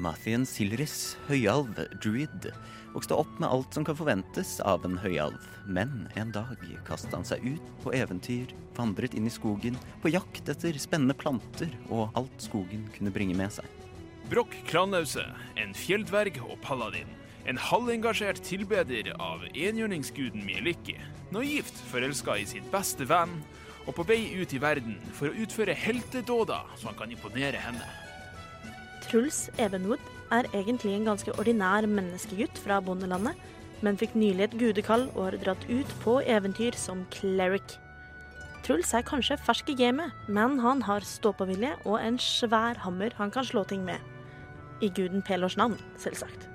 Mathien Silris, høyalv, druid, vokste opp med alt som kan forventes av en høyalv. Men en dag kastet han seg ut på eventyr, vandret inn i skogen, på jakt etter spennende planter og alt skogen kunne bringe med seg. Brokk Kranause, en fjelldverg og paladin. En halvengasjert tilbeder av enhjørningsguden Mieliki. Naivt forelska i sin beste venn, og på vei ut i verden for å utføre heltedåder så han kan imponere henne. Truls Evenwood er egentlig en ganske ordinær menneskegutt fra bondelandet, men fikk nylig et gudekall og har dratt ut på eventyr som cleric. Truls er kanskje fersk i gamet, men han har ståpåvilje og en svær hammer han kan slå ting med. I guden Pelors navn, selvsagt.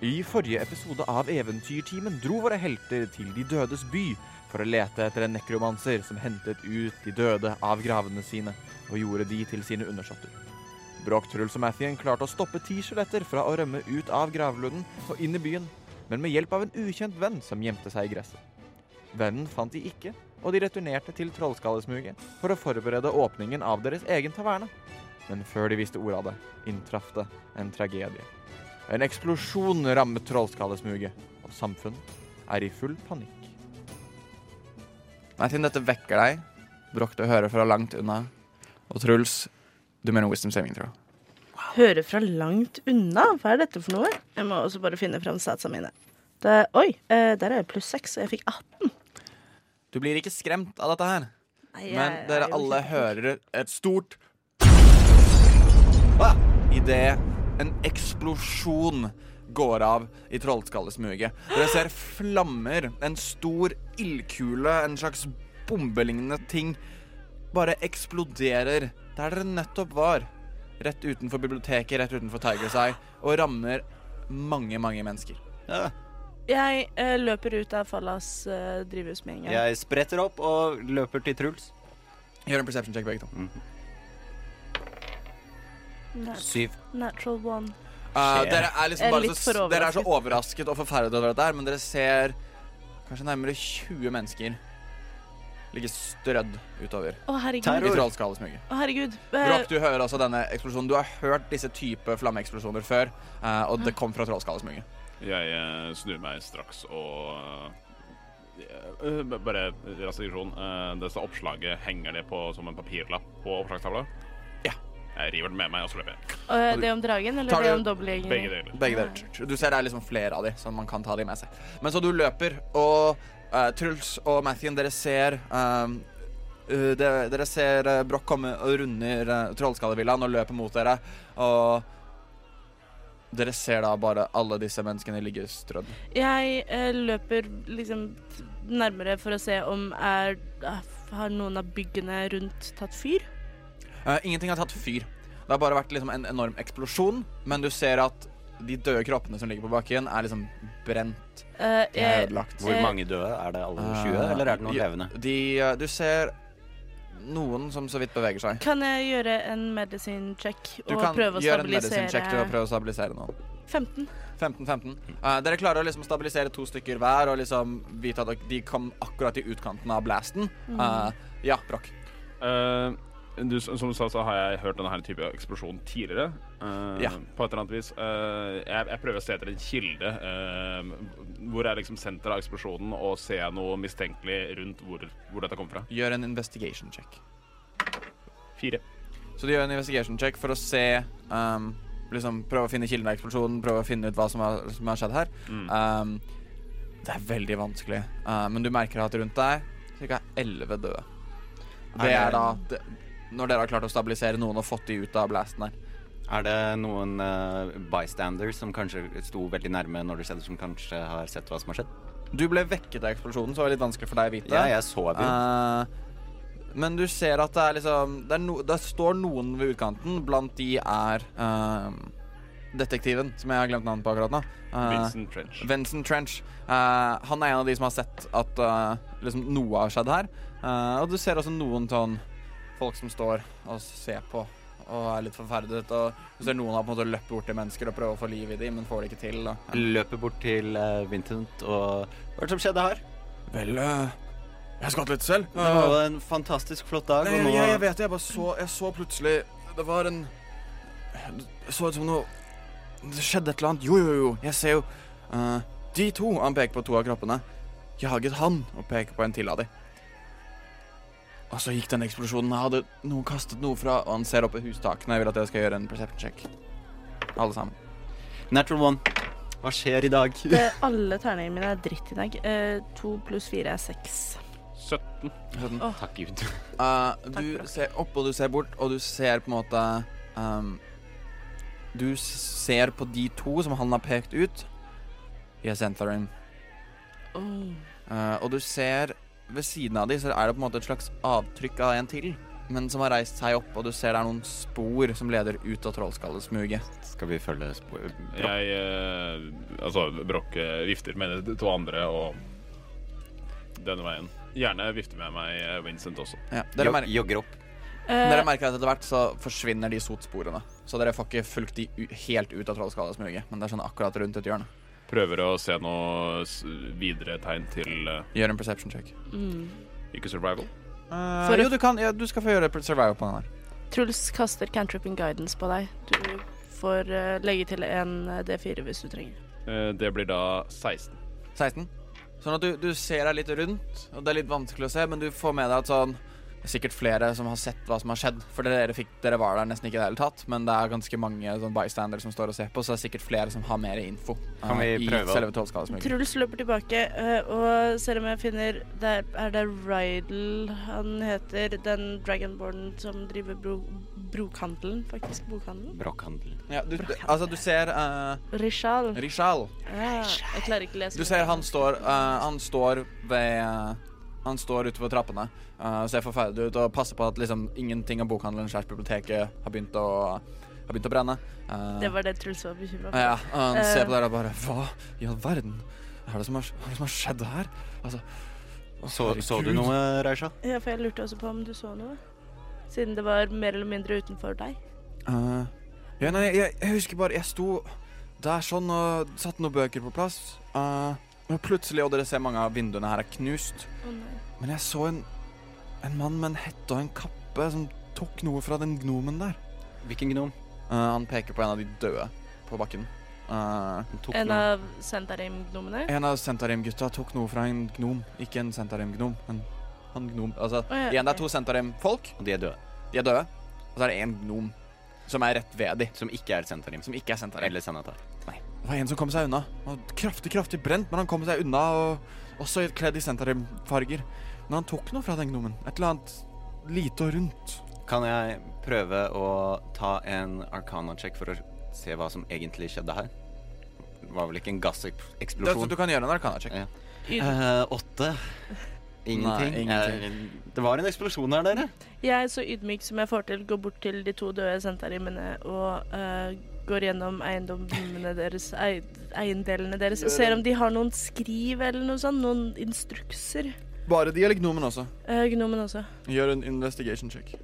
I forrige episode av Eventyrtimen dro våre helter til De dødes by for å lete etter en nekromanser som hentet ut de døde av gravene sine og gjorde de til sine undersåtter. Bråk, Truls og Mathien klarte å stoppe ti skjeletter fra å rømme ut av gravlunden og inn i byen, men med hjelp av en ukjent venn som gjemte seg i gresset. Vennen fant de ikke, og de returnerte til Trollskallesmuget for å forberede åpningen av deres egen taverne. Men før de visste ordet av det, inntraff det en tragedie. En eksplosjon rammet Trollskallesmuget, og samfunnet er i full panikk. Martin, dette vekker deg. brokk du hører fra langt unna. Og Truls, du mener wisdom saving throw. Høre fra langt unna? Hva er dette for noe? Jeg må også bare finne fram statsa mine. Det, oi, eh, der er jeg pluss seks, og jeg fikk 18. Du blir ikke skremt av dette her, Nei, jeg men er dere alle ikke- hører et stort ah! Idet en eksplosjon går av i Trollskallesmuget. Dere ser flammer, en stor ildkule, en slags bombelignende ting, bare eksploderer der dere nettopp var. Rett utenfor biblioteket, rett utenfor Tiger's Eye, og rammer mange, mange mennesker. Ja, Jeg eh, løper ut av Fallas eh, drivhus med en gang. jeg spretter opp og løper til Truls. Gjør en perception check, begge to. Nat Syv. natural one. Uh, Skjer. dere er liksom er bare litt så, for dere er så overrasket. og forferdet over dette, her, men dere ser kanskje nærmere 20 mennesker ligge strødd utover Å, herregud. i Terror. Trollskallesmuget. Å, herregud. Eh, Broch, du hører også denne eksplosjonen. Du har hørt disse type flammeeksplosjoner før, uh, og det kom fra Trollskallesmuget. Jeg eh, snur meg straks og eh, Bare rask digresjon. Dette oppslaget henger det på som en papirlapp på oppslagstavla? Jeg river den med meg, og så løper jeg. og det om dragen, eller Tar det du om dobbeltgjenger? Begge deler. Begge deler. Du ser det er liksom flere av de, så man kan ta de med seg. Men så du løper, og eh, Truls og Mathien, dere ser um, uh, dere, dere ser uh, Broch komme og runder uh, Trollskallevillaen og løper mot dere. Og dere ser da bare alle disse menneskene ligge strødd. Jeg eh, løper liksom nærmere for å se om er Har noen av byggene rundt tatt fyr? Uh, ingenting har tatt fyr. Det har bare vært liksom en enorm eksplosjon, men du ser at de døde kroppene som ligger på bakken, er liksom brent. Uh, jeg, ødelagt. Hvor Eh, mange døde? Er det alle 20, Uh, eller er det noen levende? De, uh, du ser noen som så vidt beveger seg. kan jeg gjøre en medicine check og prøve å gjøre en medicine check til å stabilisere prøve å stabilisere noen. 15? 15-15. Uh, dere klarer å liksom stabilisere to stykker hver og liksom vite at de kom akkurat i utkanten av blasten. Uh, ja, Broch. Eh, du, som du sa, så har jeg hørt denne her type eksplosjon tidligere. Uh, Ja. På et eller annet vis. Uh, jeg, jeg prøver å se etter en kilde. Uh, hvor er liksom senteret av eksplosjonen, og ser jeg noe mistenkelig rundt hvor, hvor dette kommer fra? Gjør en investigation check. Fire. Så du gjør en investigation check for å se um, Liksom Prøve å finne kilden av eksplosjonen, prøve å finne ut hva som har, som har skjedd her. Mm. Um, det er veldig vanskelig, men du merker at rundt deg ca. 11 døde. Det er da det, Når dere har klart å stabilisere noen og fått de ut av blasten her. Er det noen uh, bystanders som kanskje sto veldig nærme når det skjedde, som kanskje har sett hva som har skjedd? Du ble vekket av eksplosjonen, så det var litt vanskelig for deg å vite. Ja, jeg så det. Uh, men du ser at det er liksom Det, er no, det står noen ved utkanten. Blant de er uh, detektiven, som jeg har glemt navnet på akkurat nå. Uh, Vincent Trench. Vincent Trench. Uh, han er en av de som har sett at uh, liksom noe har skjedd her. Eh, og du ser også noen sånn folk som står og ser på og er litt forferdet. Og du ser noen har på en måte løpt bort til mennesker og prøver å få liv i dem, men får det ikke til. Og, Løper bort til uh, Vincent og Hva er det som skjedde her? Vel, uh, jeg skvatt litt selv. Det var en fantastisk flott dag, Nei, og jeg, nå jeg vet det, jeg bare så, jeg så plutselig det var en Det så ut som noe Det skjedde et eller annet. Jo, jo, jo, jeg ser jo uh, De to, han peker på to av kroppene, jaget han og peker på en til av de. Og så gikk den eksplosjonen. Hadde noen kastet noe fra Og han ser opp i hustakene. Jeg vil at dere skal gjøre en perception check. Alle sammen. Natural one. Hva skjer i dag? Det, alle terningene mine er dritt i dag. Eh, to pluss fire er seks. 17. 17. Oh. Takk Gud. Uh, du Takk ser opp og du ser bort, og du ser på en måte um, Du ser på de to som han har pekt ut. Yes, Entharim. Oh. Uh, og du ser ved siden av de så er det på en måte et slags avtrykk av en til. Men som har reist seg opp, og du ser det er noen spor som leder ut av trollskallesmuget. Skal vi følge spor... Brokk? Jeg eh, Altså, Brokk eh, vifter med de to andre og denne veien. Gjerne vifter med meg eh, Vincent også. Ja, dere, Jog- Jogger opp. Eh, dere merker at etter hvert så forsvinner de sotsporene. Så dere får ikke fulgt de helt ut av trollskallesmuget, men det er sånn akkurat rundt et hjørne. Prøver å se noe videre tegn til uh, Gjør en perception check. mm. ikke survival. Uh, For- jo, du kan, ja, du skal få gjøre survival på den her. Truls kaster cantripping guidance på deg. Du får uh, legge til en eh, D4 hvis du trenger. Eh, det blir da 16. 16. Sånn at du, du ser deg litt rundt, og det er litt vanskelig å se, men du får med deg at sånn sikkert flere som har sett hva som har skjedd. For dere, fikk, dere var der nesten ikke i det hele tatt, men det er ganske mange sånn bystanders som står og ser på, så det er sikkert flere som har mer info. Kan eh, vi i prøve I. Truls løper tilbake uh, og ser om jeg finner der Er det Rydal han heter? Den dragonborn som driver bro, brokhandelen, faktisk. Bokhandelen. Brokhandelen. Ja, du, du, altså, du ser uh, Rishal. Rishal. Ja, jeg klarer ikke å lese. Du ser han står, eh, han står ved eh, Han står ute på trappene eh, og ser forferdelig ut og passer på at liksom ingenting av bokhandelen slash biblioteket har begynt å, har begynt å brenne. Uh, Det var det Truls var bekymra for. Ja, han uh, ser på dere og bare Hva i all verden er det som har, hva er det som har skjedd her? Altså å, Så, så du noe, Reisha? Ja, for jeg lurte også på om du så noe. Siden det var mer eller mindre utenfor deg. Uh, ja, nei, jeg, jeg husker bare Jeg sto der sånn og satte noen bøker på plass. Eh, og plutselig, og dere ser mange av vinduene her er knust. Oh. Men jeg så en, en mann med en hette og en kappe som tok noe fra den gnomen der. Hvilken gnom? Uh, han peker på en av de døde på bakken. Uh, En noe. av Sentarim-gnomene? en av Sentarim-gutta tok noe fra en gnom. Ikke en Sentarim-gnom, men han gnom. Altså, oh, ja, igjen, det er to Sentarim-folk. Og de er døde. De er døde. Og så er det en gnom som er rett ved dem. Som ikke er Sentarim. som ikke er Sentarim. Eller Senatar. Det var en som kom seg unna. Han var kraftig, kraftig brent, men han kom seg unna, og også kledd i Sentarim-farger. Men han tok noe fra den gnomen. Et eller annet lite og rundt. Kan jeg prøve å ta en arcana-check for å se hva som egentlig skjedde her? Det var vel ikke en Det, så gasseksplosjon? du kan gjøre en arkana-check. Ja. Eh, åtte. Ingenting. Nei, ingenting. Det var en eksplosjon her, dere. Jeg, er så ydmyk som jeg får til, går bort til de to døde Sentarimene og uh, går gjennom eiendommene deres, eiendelene deres, og ser om de har noen skriv eller noe sånt. Noen instrukser. Bare de eller gnomen også. Uh, gnomen også. Gjør en investigation check.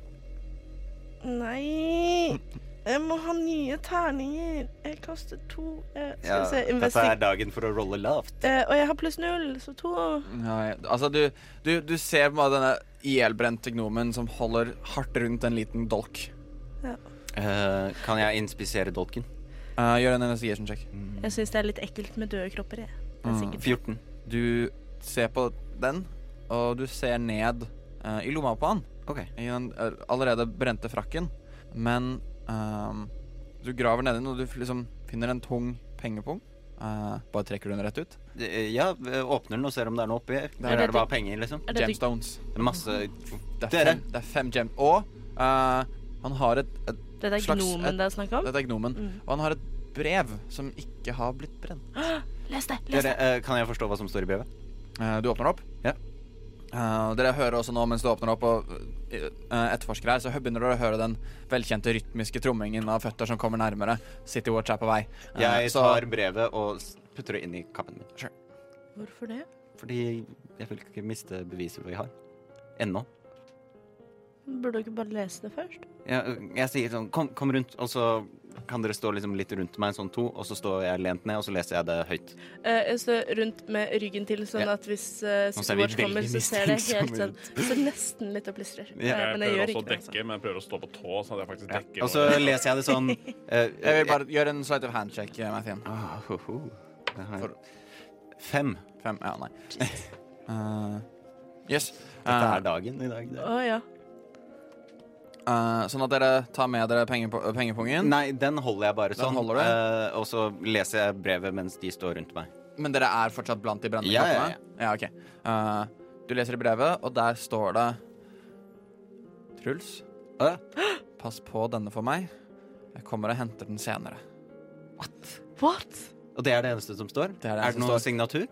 Nei Jeg må ha nye terninger. Jeg kaster to. Jeg, skal Ja, vi se dette er dagen for å rolle lavt. Eh, og jeg har pluss null, så to. Nei, altså, du, du, du ser på en denne ihjelbrente gnomen som holder hardt rundt en liten dolk. Eh, kan jeg inspisere dolken? Eh, gjør en investigation check. Jeg syns det er litt ekkelt med døde kropper. Jeg. Det Mm. sikkert 14. Du ser på den, og du ser ned eh, i lomma på han. Okay. I den eh, allerede brente frakken. Men ehm, du graver nedi den, og du liksom finner en tung pengepung. Uh, bare trekker du den rett ut. Ja, åpner den og ser om det er noe oppi. Der Er er det det bare penger, liksom? Er dette- Gemstones. Det er masse Det er fem, det er fem gem... Og uh, han har et, et Dette er slags- gnomen det er snakk om? Dette er gnomen. Mm. Og han har et brev som ikke har blitt brent. Les det! Les dere, det! eh, Kan jeg forstå hva som står i brevet? Eh, du åpner det opp. Ja. Eh, dere hører også nå mens du åpner opp og uh, etterforsker her, så begynner dere å høre den velkjente rytmiske trommingen av føtter som kommer nærmere. City Watch er på vei. Uh, Jeg så- tar brevet og putter det inn i kappen min. Hvorfor det? Fordi jeg vil ikke miste beviset vi har. Ennå. Burde du ikke bare lese det først? Jeg, jeg sier sånn kom, kom rundt, og så kan dere stå liksom litt rundt meg, sånn to, og så står jeg lent ned, og så leser jeg det høyt? Eh, jeg står rundt med ryggen til, sånn Ja. at hvis uh, Nå ser kommer, så ser det helt sånn Så nesten litt og plystrer. Ja. Eh, Jeg men jeg gjør prøver også ikke å det. Altså. dekke, men jeg prøver å stå på tå, sånn at jeg faktisk dekker. Og så leser jeg det sånn uh, Jeg vil bare gjøre en slight of handshake, eh, Mathien. Ah, ho, ho. For- Fem. Fem? Ja, nei. uh, yes. Dette Eh, er dagen i dag. Det. Oh, ja. Eh, sånn at dere tar med dere pengepo pengepungen. Nei, den holder jeg bare Den sånn. holder du? eh, og så leser jeg brevet mens de står rundt meg. Men dere er fortsatt blant de brennende Ja, ja, kattene? Ja, ok. uh, du leser i brevet, og der står det Truls, pass på denne for meg. Jeg kommer og henter den senere. What? Og det er det eneste som står? Det er det er det noen står. signatur?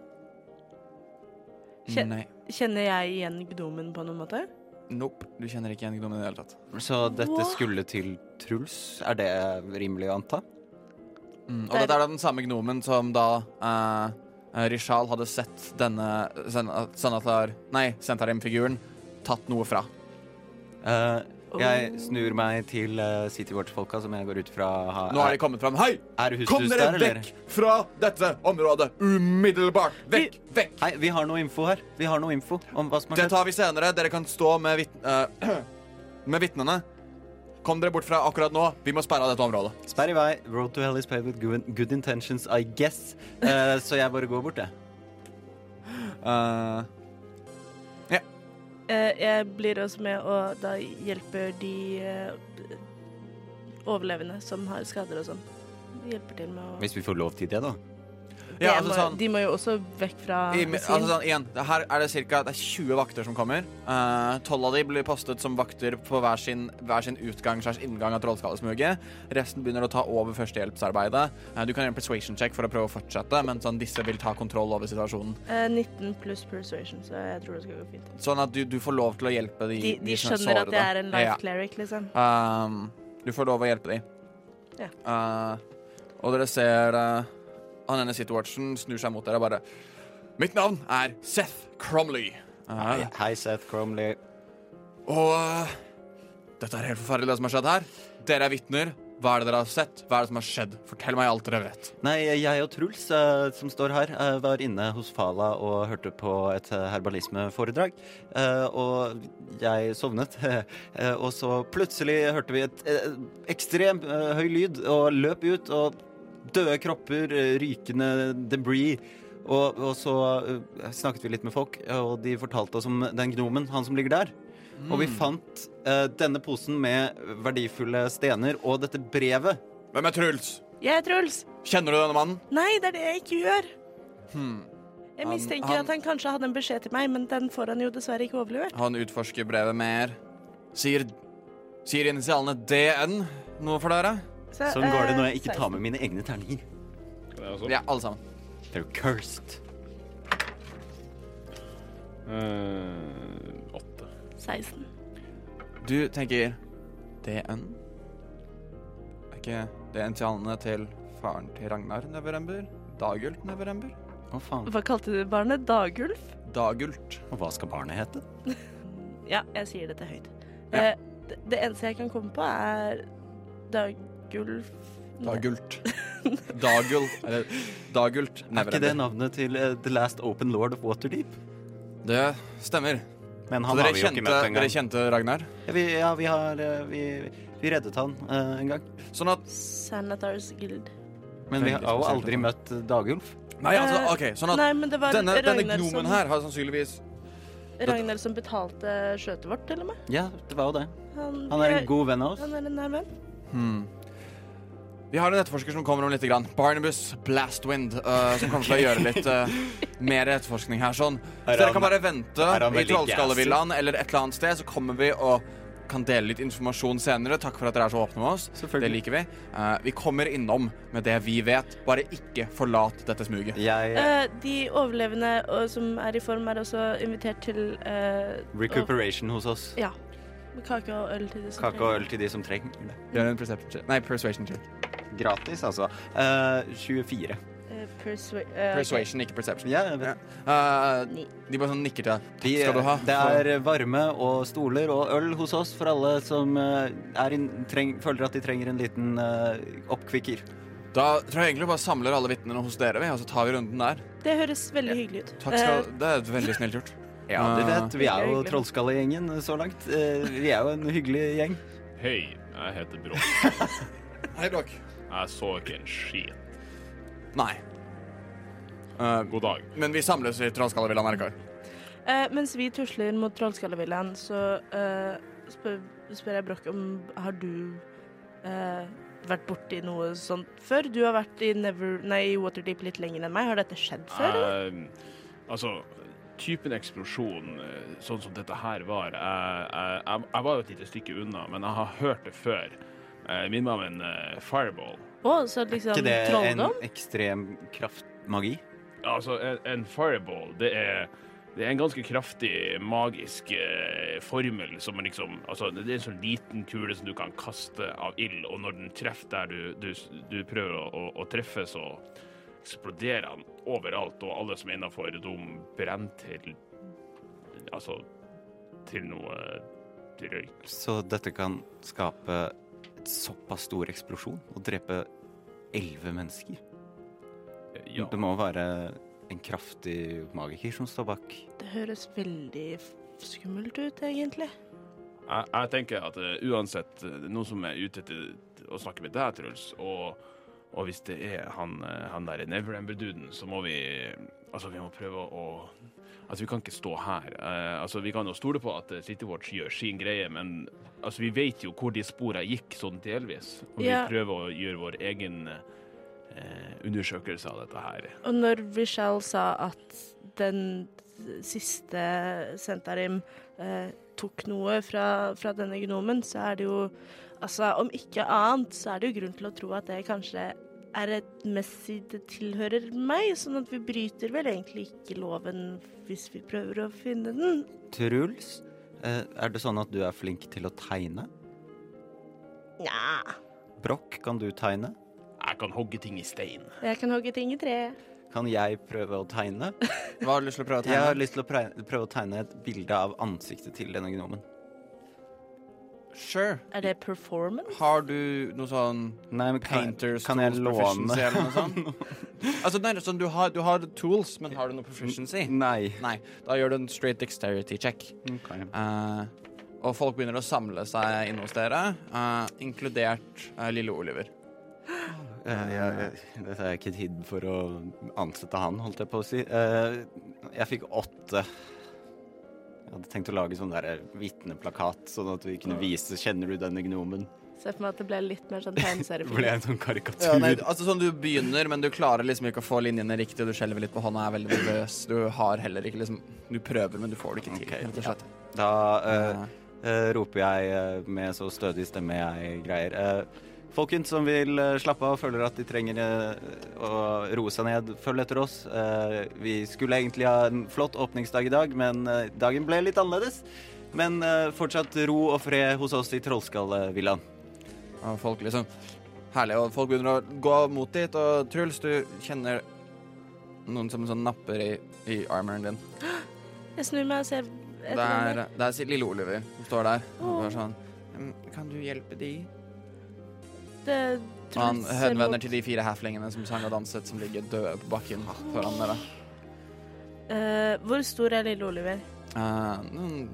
Kjen- Nei. Kjenner jeg igjen gnomen på noen måte? Nope. Du kjenner ikke igjen gnomen i det hele tatt. Så dette What? skulle til Truls? Er det rimelig å anta? Mm, og Det er- dette er da den samme gnomen som da uh, Rishal hadde sett denne sen senator... Nei, Sentarim-figuren tatt noe fra. Eh, jeg snur meg til uh, City Watch-folka, som jeg går ut fra ha, Nå har de kommet fram. Hei! Er Kom dere der, eller? vekk fra dette området umiddelbart! Vekk! Vekk! Hei, vi har noe info her. Vi har noe info om hva som har skjedd. Det tar vi senere. Dere kan stå med, vit uh, med vitnene. Kom dere bort fra akkurat nå. Vi må sperre av dette området. Sperr i vei. Road to hell is paved with good, good intentions, I guess. Uh, så jeg bare går bort, jeg. Eh, Eh, jeg blir også med og da hjelper de eh, overlevende som har skader og sånn. Hjelper til med å Hvis vi får lov til det, da. Ja, altså sånn, De må jo også vekk fra i, altså sånn, igjen, Her er det ca. 20 vakter som kommer. Eh, Tolv av de blir postet som vakter på hver sin, hver sin utgang slags inngang av Trollskallesmuget. Resten begynner å ta over førstehjelpsarbeidet. Uh, du kan gjøre en persuasion check for å prøve å fortsette, men sånn, disse vil ta kontroll over situasjonen. Uh, 19 pluss persuasion, så jeg tror det skal gå fint. Sånn at du, du får lov til å hjelpe de, De, de som skjønner at sårede. jeg er en life Ja. cleric, liksom. Um, du får lov å hjelpe dem. Ja. Uh, og dere ser uh, han ene City-watchen snur seg mot dere og bare Mitt navn er Seth Cromley. Uh, Hei, hei, Seth Cromley. og uh, dette er helt forferdelig, det som har skjedd her. Dere er vitner. Hva er det dere har sett? Hva er det som har skjedd? Fortell meg alt dere vet. Nei, jeg og Truls, uh, som står her, uh, var inne hos Fala og hørte på et herbalismeforedrag. Uh, og jeg sovnet. Og så plutselig hørte vi et ekstremt høy lyd og løp ut. Og døde kropper, eh, rykende debris. Og, og så eh, snakket vi litt med folk, og de fortalte oss om den gnomen, han som ligger der. Og vi fant uh, denne posen med verdifulle stener og dette brevet. Hvem er Truls? Jeg er Truls. Kjenner du denne mannen? Nei, det er det jeg ikke gjør. Hmm. Jeg Han- mistenker han- at han kanskje hadde en beskjed til meg, men den får han jo dessverre ikke overlevert. Han utforsker brevet mer. Sier, sier initialene DN noe for dere? Så, Sånn går det når eh, jeg ikke tar med mine egne terninger. Ja, alle sammen. They're cursed. Eh, åtte. 16. Du tenker DN? Er ikke det initialene til faren til Ragnar Neverember? Dagult Neverember? Hva faen. Hva kalte du barnet? Dagulf? Dagult. Og hva skal barnet hete? Ja, jeg sier dette høyt. Ja. Eh, det, det eneste jeg kan komme på, er Dagulf Dagult. Dagul. Eller Dagult Er ikke det navnet til uh, The Last Open Lord of Waterdeep? Det stemmer. Men Så han dere har vi jo ikke kjente, møtt dere kjente Ragnar? Ja, vi, ja, vi har uh, vi, vi reddet han uh, en gang. Sånn at Sanitars Guild. Men vi har jo aldri møtt Dagulf. Nei, altså, OK. Sånn at Nei, men det var denne, denne Ragnar, gnomen som, her har sannsynligvis Ragnar som betalte skjøtet vårt, til og med. Ja, det var jo det. Han, Han er en god venn av oss. Han er en nær venn. Hmm. Vi har en etterforsker som kommer om litt. Grann. Barnabas Blastwind. Uh, som kommer til å gjøre litt uh, mer etterforskning her. sånn. Så Er dere kan bare vente i Trollskallevillaen eller et eller annet sted, så kommer vi og kan dele litt informasjon senere. Takk for at dere er så åpne med oss. Det liker vi. Uh, vi kommer innom med det vi vet. Bare ikke forlat dette smuget. Jeg Eh, de overlevende og, som er i form, er også invitert til eh, Recuperation hos oss. Ja. Kake og øl til de som Kake og øl til de som trenger det. Gjør en perception check. Nei, persuasion check. Gratis, altså. Uh, 24. Eh, Eh, persua eh. Persuasion, ikke perception. Ja, vet. Eh, de bare sånn nikker til deg. De, Skal du ha? Det er varme og stoler og øl hos oss for alle som eh, er in, treng, føler at de trenger en liten eh, oppkvikker. Da tror jeg egentlig bare samler alle vitnene hos dere, og så tar vi runden der. Det høres veldig hyggelig ut. Takk skal Det er veldig snilt gjort. Ja, du Eh, vet, vi er jo. Trollskallegjengen så langt. Eh, vi er jo en hyggelig gjeng. Hei, jeg heter Bråk. Hei, Brokk. Jeg så ikke en skit. Nei. Eh, God dag. men vi samles i Trollskallevillaen, Erkar. Eh, mens vi tusler mot Trollskallevillaen, så eh, spør, spør jeg Broch om Har du eh, vært borti noe sånt før? Du har vært i, Never, nei, i Waterdeep litt lenger enn meg. Har dette skjedd før? eller? Eh, altså, typen eksplosjon, eh, sånn som dette her var jeg, jeg, jeg, jeg var jo et lite stykke unna, men jeg har hørt det før. Eh, minner meg om en eh, fireball. Å, så liksom ikke det en ekstrem kraftmagi? Altså, en, en fireball, det er, det er en ganske kraftig magisk eh, formel som er liksom Altså, det er en sånn liten kule som du kan kaste av ild, og når den treffer der du, du, du prøver å, å, å treffe, så eksploderer den overalt, og alle som er innafor, de brenner til Altså til noe til røyk. Så dette kan skape et såpass stor eksplosjon og drepe elleve mennesker? Ja. Det må være en kraftig magiker som står bak. Det høres veldig skummelt ut, egentlig. Jeg, jeg tenker at uh, uansett eh, noen som er ute til å snakke med deg, Truls, og, og hvis det er han, eh, han derre Neverember-duden, så må vi Altså, vi må prøve å Altså, vi kan ikke stå her. Uh, altså, Vi kan jo stole på at Citywatch City Watch gjør sin greie, men altså, vi vet jo hvor de sporene gikk, sånn delvis. Og Ja. vi prøver å gjøre vår egen uh, undersøkelse av dette her. Og når Vishal sa at den siste Sentarim uh, tok noe fra, fra denne gnomen, så er det jo Altså, om ikke annet, så er det jo grunn til å tro at det kanskje er et Messi det tilhører meg, sånn at vi bryter vel egentlig ikke loven hvis vi prøver å finne den. Truls, eh, er det sånn at du er flink til å tegne? Nja, Brokk, kan du tegne? Jeg kan hogge ting i stein. jeg kan hogge ting i tre. Kan jeg prøve å tegne? Hva har du lyst til å prøve å tegne? Jeg har lyst til å prøve å tegne et bilde av ansiktet til denne gnomen. Sure. Er det performance? Har du noe sånn Nei, men kan, painters kan jeg låne eller noe sånt? altså, nei, sånn, du, har, du har tools, men har du noe proficiency? Nei. Nei. Da gjør du en straight dexterity check. Okay. Uh, og folk begynner å samle seg inne hos dere, uh, inkludert uh, lille Oliver. Eh, jeg, jeg, dette er ikke tid for å ansette han, holdt jeg på å si. Eh, jeg fikk åtte. Jeg hadde tenkt å lage sånn der vitneplakat, sånn at vi kunne vise 'Kjenner du denne gnomen?' Se for meg at det ble litt mer sånn Det ble tegneseriefilm. en sånn karikatur. Ja, nei, altså sånn Du begynner, men du klarer liksom ikke å få linjene riktig. Du skjelver litt på hånda, er veldig nervøs. Du har heller ikke liksom Du prøver, men du får det ikke til. Okay, rett og slett. Da uh, Eh, eh, roper jeg eh, med så stødig stemme jeg greier. Eh, folkens som vil eh, slappe av og føler at de trenger eh, å roe seg ned, følg etter oss. Eh, vi skulle egentlig ha en flott åpningsdag i dag, men dagen ble litt annerledes. Men fortsatt ro og fred hos oss i Trollskallevillaen. Ja, folk liksom Herlig. Og folk begynner å gå mot dit, og Truls, du kjenner noen som sånn napper i, i armoren din. Jeg snur meg og ser Det etter er, henne. det er lille Oliver som står der. Og Åh. sånn «Mm, Kan du hjelpe de? Det Og han Truls ser henvender mot- til de fire halflingene som sang og danset, som ligger døde på bakken foran dere. Eh, hvor stor er lille Oliver? Eh, noen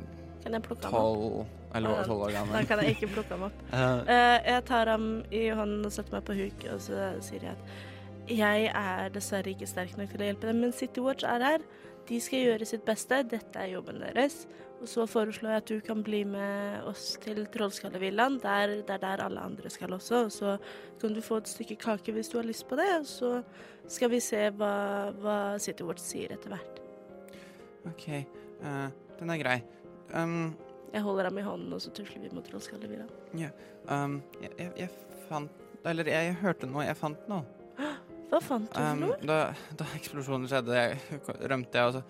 Kan jeg plukke ham opp? tolv eller tolv år Da gammel. kan jeg ikke plukke ham opp. Eh, Eh, jeg tar ham i hånden og setter meg på huk, og så sier jeg at jeg er dessverre ikke sterk nok til å hjelpe dem, men City Watch er her. De skal gjøre sitt beste. Dette er jobben deres. Og så foreslår jeg at du kan bli med oss til Trollskallevillaen. Det er der alle andre skal også. Og så kan du få et stykke kake hvis du har lyst på det. Og så skal vi se hva, hva City Watch sier etter hvert. OK, Uh, den er grei. Um, Jeg holder ham i hånden, og så tusler vi mot Trollskallevillaen. um, jeg, jeg, jeg fant Eller jeg, jeg hørte noe. Jeg fant noe. Hva fant du for Um, da, da eksplosjonen skjedde, jeg, rømte jeg, og så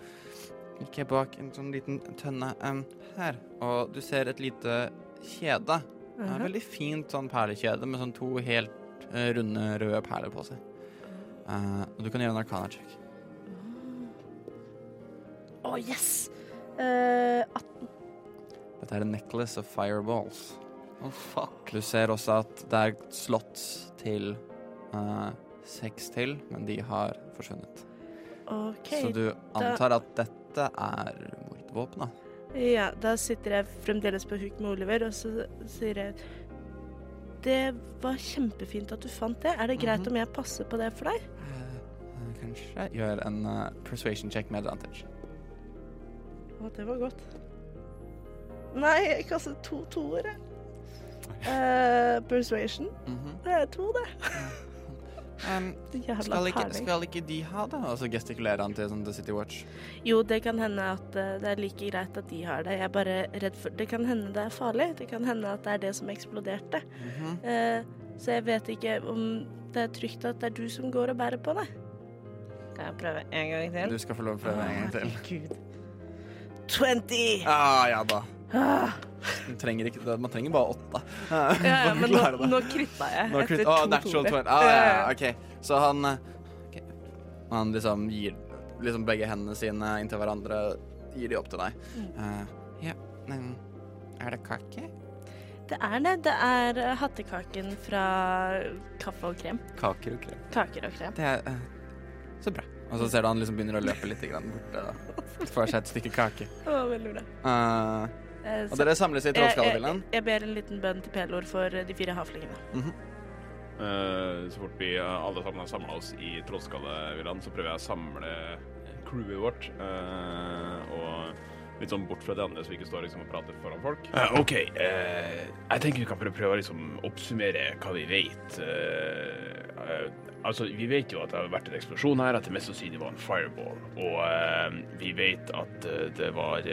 gikk jeg bak en sånn liten tønne um, her. Og du ser et lite kjede. Er Aha. veldig fint sånn perlekjede med sånn to helt uh, runde, røde perler på seg. Uh, og du kan gjøre en arkana-check. Å, yes! Eh, at- Dette er en necklace of fireballs. Oh, fuck. Du ser også at det er slots til eh, seks til, men de har forsvunnet. Okay, Så du antar at dette er mordvåpenet? Ja, da sitter jeg fremdeles på huk med Oliver, og så sier jeg Det var kjempefint at du fant det. Er det greit Mhm. om jeg passer på det for deg? Eh, kanskje. Gjør en uh, persuasion check med advantage. Å, det var godt. Nei, jeg kastet to toere. Uh, persuasion. Mhm. Det er to, det. Um, skal, ikke, skal ikke de ha det? Og så gestikulerer han til sånn The City Watch. Jo, det kan hende at eh, det er like greit at de har det. Jeg er bare redd for Det kan hende det er farlig. Det kan hende at det er det som eksploderte. Mm -hmm. uh, så jeg vet ikke om det er trygt at det er du som går og bærer på det. Kan jeg prøve en gang til? Du skal få lov å prøve en gang til. Herregud. 20! Ah, ja da. Ah. Man trenger, ikke, man trenger bare åtte. Ja, ja, men nå, nå kritta jeg Nå etter crit- to toere. Ah, ja, ja, OK. Så han okay. Han liksom gir liksom begge hendene sine inntil hverandre, gir de opp til deg. Uh, ja, men er det kake? Det er det. Det er eh, hattekaken fra kaffe og krem. Kaker og krem. Kaker og krem. Det er uh, så bra. Og så ser du han liksom begynner å løpe litt borte. får seg et stykke kake. Å, veldig bra. Eh, Eh, og dere samles i jeg, jeg, jeg ber en liten bønn til Pelor for de fire havflingene. Eh, så fort vi eh, alle sammen har samla oss i Trollskallevillaen, så prøver jeg å samle crewet vårt. eh, og litt sånn bort fra de andre, så vi ikke står liksom og prater foran folk. OK. eh, jeg tenker vi kan prøve, prøve å liksom oppsummere hva vi vet. Uh, altså, vi vet jo at det har vært en eksplosjon her, at det mest sannsynlig var en fireball. Og vi vet at det var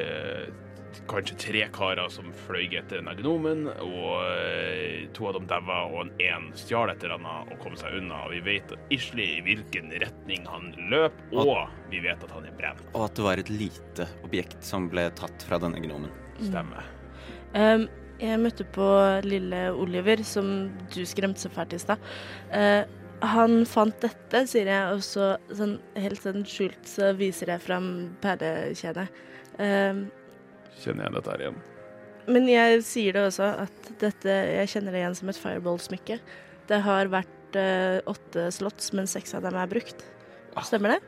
kanskje tre karer som fløy etter denne agnomen, og eh, to av dem daua, og en én stjal et eller annet og kom seg unna. Og vi vet ikke i hvilken retning han løp, og vi vet at han er brent. Og at det var et lite objekt som ble tatt fra denne gnomen. Stemmer. Um, jeg møtte på lille Oliver, som du skremte så fælt i stad. Uh, han fant dette, sier jeg, og så sånn, helt sånn skjult så viser jeg fram perlekjedet. Um, Kjenner jeg dette her igjen? men jeg sier det også, at dette Jeg kjenner det igjen som et fireball-smykke. Det har vært eh, åtte slots, men seks av dem er brukt. Stemmer det?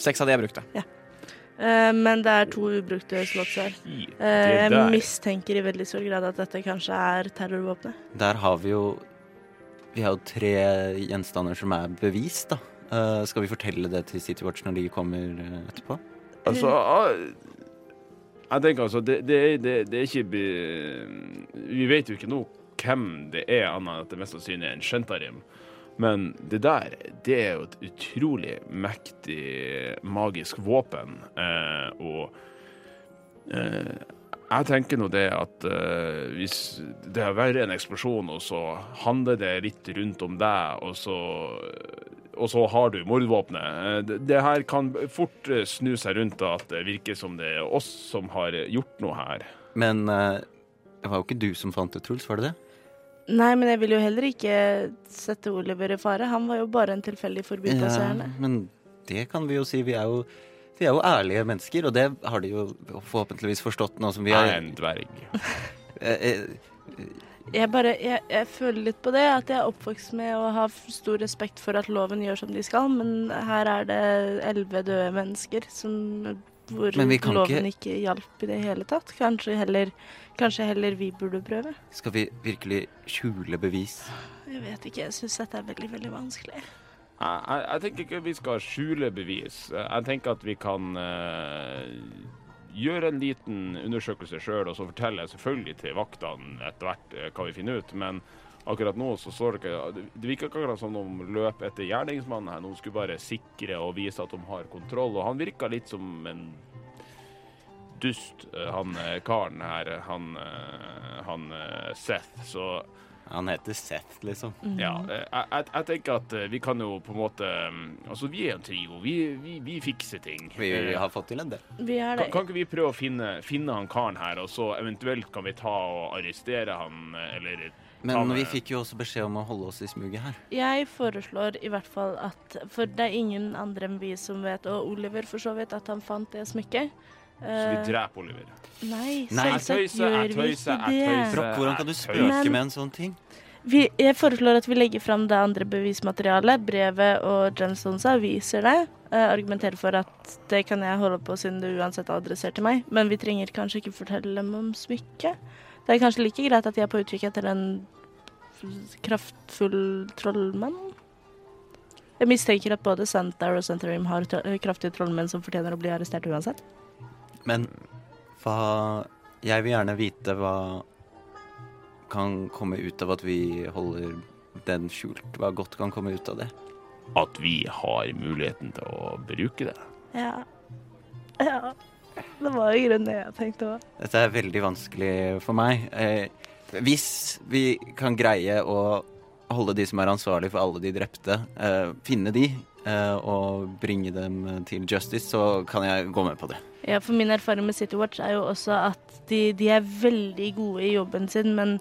Seks av de er brukte. Eh, men det er to ubrukte slots her. Shit, Eh, jeg der. mistenker i veldig stor grad at dette kanskje er terrorvåpenet. Der har vi jo Vi har jo tre gjenstander som er bevist, da. Eh, skal vi fortelle det til City Watch når de kommer eh, etterpå? Altså ah, Jeg tenker altså Det, det, er- det, det er ikke Vi vet jo ikke nå hvem det er, annet enn at det mest sannsynlig er en Shentarim. Men det der, det er jo et utrolig mektig magisk våpen. Eh, og eh, jeg tenker nå det at eh, hvis det har vært en eksplosjon, og så handler det litt rundt om deg, og så og så har du mordvåpenet. Eh, Det, her kan fort eh, snu seg rundt at det virker som det er oss som har gjort noe her. Men eh, det var jo ikke du som fant det, Truls, var det det? Nei, men jeg vil jo heller ikke sette Oliver i fare. Han var jo bare en tilfeldig forbipasserende. men det kan vi jo si. Vi er jo, vi er jo ærlige mennesker, og det har de jo forhåpentligvis forstått nå som vi Jeg er en dverg. Jeg bare, jeg, jeg føler litt på det, at jeg er oppvokst med å ha stor respekt for at loven gjør som de skal, men her er det elleve døde mennesker som, hvor Men loven ikke- ikke hjalp i det hele tatt. Kanskje heller, kanskje heller vi burde prøve. Skal vi virkelig skjule bevis? Jeg vet ikke, jeg syns dette er veldig, veldig vanskelig. Jeg, jeg, tenker ikke vi skal skjule bevis. Jeg tenker at vi kan eh, gjøre en liten undersøkelse sjøl, og så forteller jeg selvfølgelig til vaktene etter hvert eh, hva vi finner ut. Men akkurat nå så står det ikke Det virker ikke akkurat som de løper etter gjerningsmannen her. Noen skulle bare sikre og vise at de har kontroll. Og han virka litt som en dust, eh, han eh, karen her. Han, han Seth. Så Han heter Seth, liksom. ja, eh, jeg, jeg, jeg tenker at eh, vi kan jo på en måte mm, Altså, vi er en trio. Vi, vi, vi fikser ting. Vi, vi Eh, har fått til en del. Vi er det. kan, kan ikke vi prøve å finne, finne han karen her, og så eventuelt kan vi ta og arrestere han, eller Men vi fikk jo også beskjed om å holde oss i smuget her. Jeg foreslår i hvert fall at For det er ingen andre enn vi som vet, og Oliver for så vidt, at han fant det smykket. Så vi Eh, dreper Oliver. nei, Nei, jeg selvsagt gjør vi ikke det. Brokk, hvordan kan du spøke med en sånn ting? Vi, jeg foreslår at vi legger fram det andre bevismaterialet, brevet og Jensonsa viser det. eh, argumenterer for at det kan jeg holde på siden det uansett er adressert til meg. Men vi trenger kanskje ikke fortelle dem om smykket. Det er kanskje like greit at de er på utkikk etter en kraftfull trollmann. Jeg mistenker at både Santar og Santarim har kraftige trollmenn som fortjener å bli arrestert uansett. Men hva Jeg vil gjerne vite hva kan komme ut av at vi holder den skjult. Hva godt kan komme ut av det. At vi har muligheten til å bruke det. Ja. ja. Det var jo grunnen det jeg tenkte òg. Dette er veldig vanskelig for meg. Eh, hvis vi kan greie å holde de som er ansvarlige for alle de drepte, eh, finne de og bringe dem til justice, så kan jeg gå med på det. Ja, for min erfaring med City Watch er jo også at de, de er veldig gode i jobben sin, men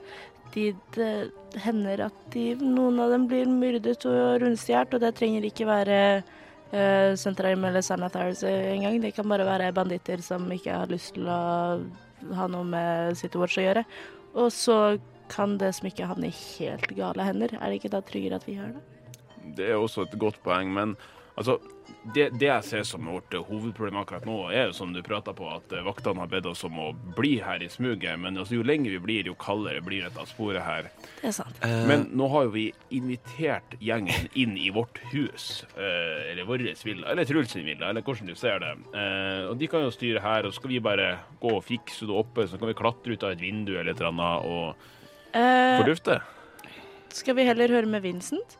de, det hender at de, noen av dem blir myrdet og rundstjålet, og det trenger ikke være uh, Sentraim eller Sanathars engang. Det kan bare være banditter som ikke har lyst til å ha noe med City Watch å gjøre. Og så kan det smykket havne i helt gale hender. Er det ikke da tryggere at vi har det? Det er også et godt poeng, men altså det, det jeg ser som vårt hovedproblem akkurat nå, er jo som du prata på, at eh, vaktene har bedt oss om å bli her i smuget. Men altså, jo lenger vi blir, jo kaldere blir dette sporet her. Det er sant. Eh, Men nå har jo vi invitert gjengen inn i vårt hus, eh, eller vår villa, eller Truls sin villa, eller hvordan du ser det. Eh, og de kan jo styre her, og så skal vi bare gå og fikse det oppe, så kan vi klatre ut av et vindu eller et eller annet og fordufte. Uh, skal vi heller høre med Vincent?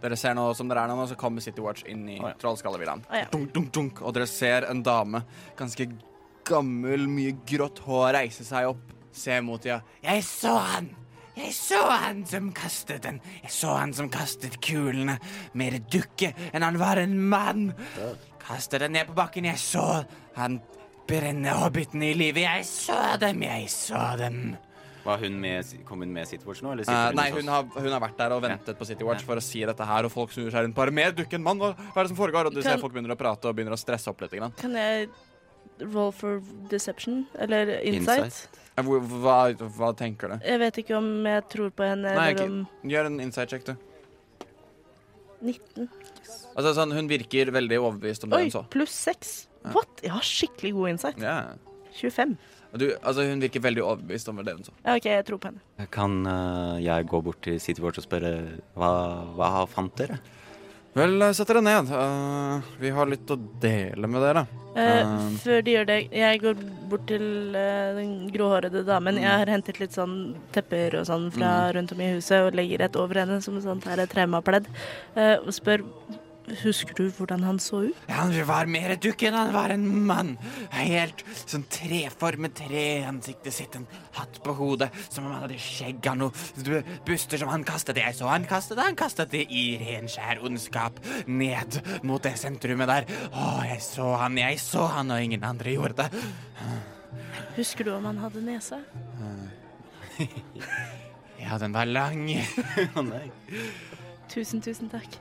Dere ser nå som dere er nå, så kommer City Watch inn i oh, ja. Trollskallevillaen. Oh, ja. Dunk, dunk, dunk, og dere ser en dame, ganske gammel, mye grått hår, reise seg opp, se mot dem. Jeg så han! Jeg så han som kastet den. Jeg så han som kastet kulene. Mer dukke enn han var en mann. Kastet den ned på bakken. Jeg så han brenne hobbitene i livet. Jeg så dem, jeg så dem. Var hun med, kom hun med City Watch nå, eller sitter nei, hun har, hun har vært der og ventet på City Watch for å si dette her, og folk snur seg rundt bare mer dukk enn mann. Hva, hva er det som foregår? Og du Kan- ser folk begynner å prate og begynner å stresse opp litt. Grann. Kan jeg roll for deception? Eller insight? Insight. Eh, Hva, hva tenker du? Jeg vet ikke om jeg tror på henne, Nei, eller om Gjør en insight check, du. 19. Altså, sånn, hun virker veldig overbevist om det Oi, hun så. pluss 6. Ja. What? Jeg har skikkelig god insight. Yeah. 25. Du, altså, hun virker veldig overbevist om det hun sa. Ja, OK, jeg tror på henne. Kan uh, jeg gå bort til City Watch og spørre hva, hva fant dere? Vel, sett dere ned. Uh, vi har litt å dele med dere. Uh, før de gjør det, jeg går bort til den gråhårede damen. Jeg har hentet litt sånn tepper og sånn fra rundt om i huset og legger et over henne som et sånt her traumapledd. og spør Husker du hvordan han så ut? Ja, han var mer dukk enn han var en mann. Helt sånn treformet tre i ansiktet sitt, en hatt på hodet, som om han hadde skjegg av noe buster som han kastet. Jeg så han kastet det, han kastet det i ren skjær ondskap ned mot det sentrumet der. Å, jeg så han, jeg så han, og ingen andre gjorde det. Husker du om han hadde nese? Ja, den var lang. Å nei. Tusen, tusen takk.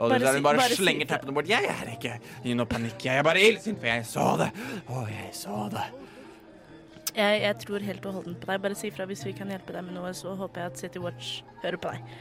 Og Bare hun bare, bare slenger teppene bort. Jeg er ikke i noe panikk, jeg er bare illsint, for jeg så det. Å, jeg så det. Jeg, jeg tror helt og holdent på deg. Bare si fra hvis vi kan hjelpe deg med noe, så håper jeg at City Watch hører på deg.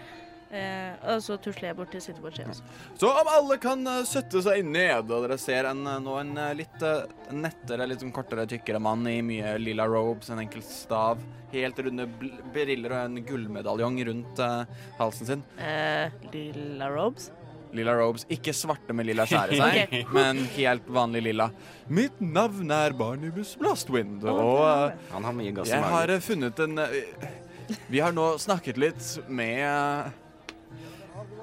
Eh, og så tusler jeg bort til City Watch. Også. Så om alle kan uh, sette seg ned, og dere ser en, eh, nå en eh, litt uh, nettere, litt sånn kortere, tykkere mann i mye lilla robes, en enkel stav, helt runde briller og en gullmedaljong rundt uh, halsen sin. Eh, lilla robes. Lilla robes, ikke svarte med lilla skjære seg, Ok. men helt vanlig lilla. Mitt navn er Barnibus Blastwind, og uh, Han har mye gass i jeg har magen. eh, funnet en uh, Vi har nå snakket litt med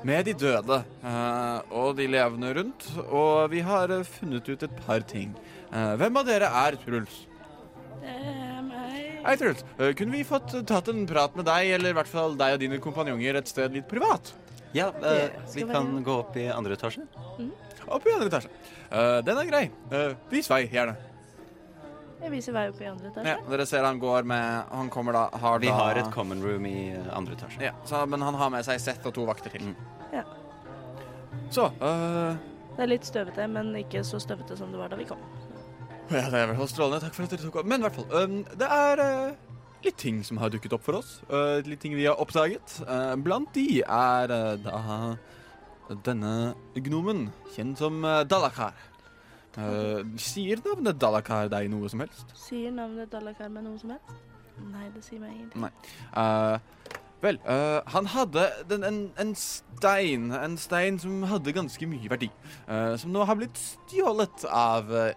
med de døde uh, og de levende rundt, og vi har uh, funnet ut et par ting. Uh, hvem av dere er Truls? Eh, meg. Hei, Truls. Kunne vi fått tatt en prat med deg, eller i hvert fall deg og dine kompanjonger, et sted litt privat? Ja, eh, vi kan gå opp i andre etasje. Opp i andre etasje. Eh, den er grei. Uh, vis vei, gjerne. Jeg viser vei opp i andre etasje. Ja, dere ser han går med Han kommer da har Vi da, har et common room i eh, andre etasje. ja, så, Men han har med seg Seth og to vakter til. Mm. Ja. Så øh, Det er litt støvete, men ikke så støvete som det var da vi kom. Ja, det er i hvert fall strålende. Takk for at dere tok opp. Men i hvert fall, øhm, det er øh, litt ting som har dukket opp for oss. Øh, litt ting vi har oppdaget. Øh, blant de er øh, da denne gnomen, kjent som øh, Dalakar. Øh, sier navnet Dalakar deg noe som helst? Sier navnet Dalakar meg noe som helst? Nei, det sier meg ingenting. Nei. vel, eh, han hadde den, en, en stein En stein som hadde ganske mye verdi. eh, som nå har blitt stjålet av eh,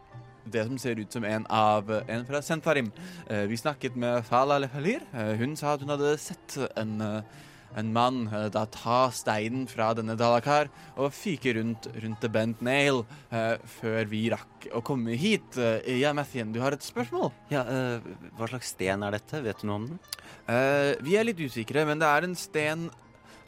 det som ser ut som en av eh, en fra Sentfarim. Eh, vi snakket med Fala Lefalir. Uh, hun sa at hun hadde sett en, eh, en mann eh, da ta steinen fra denne Dalakar og fyke rundt, rundt The Bent Nail eh, før vi rakk å komme hit. Ja, Mathien, du har et spørsmål? Ja, eh, hva slags sten er dette? Vet du noe om den? Eh, vi er litt usikre, men det er en sten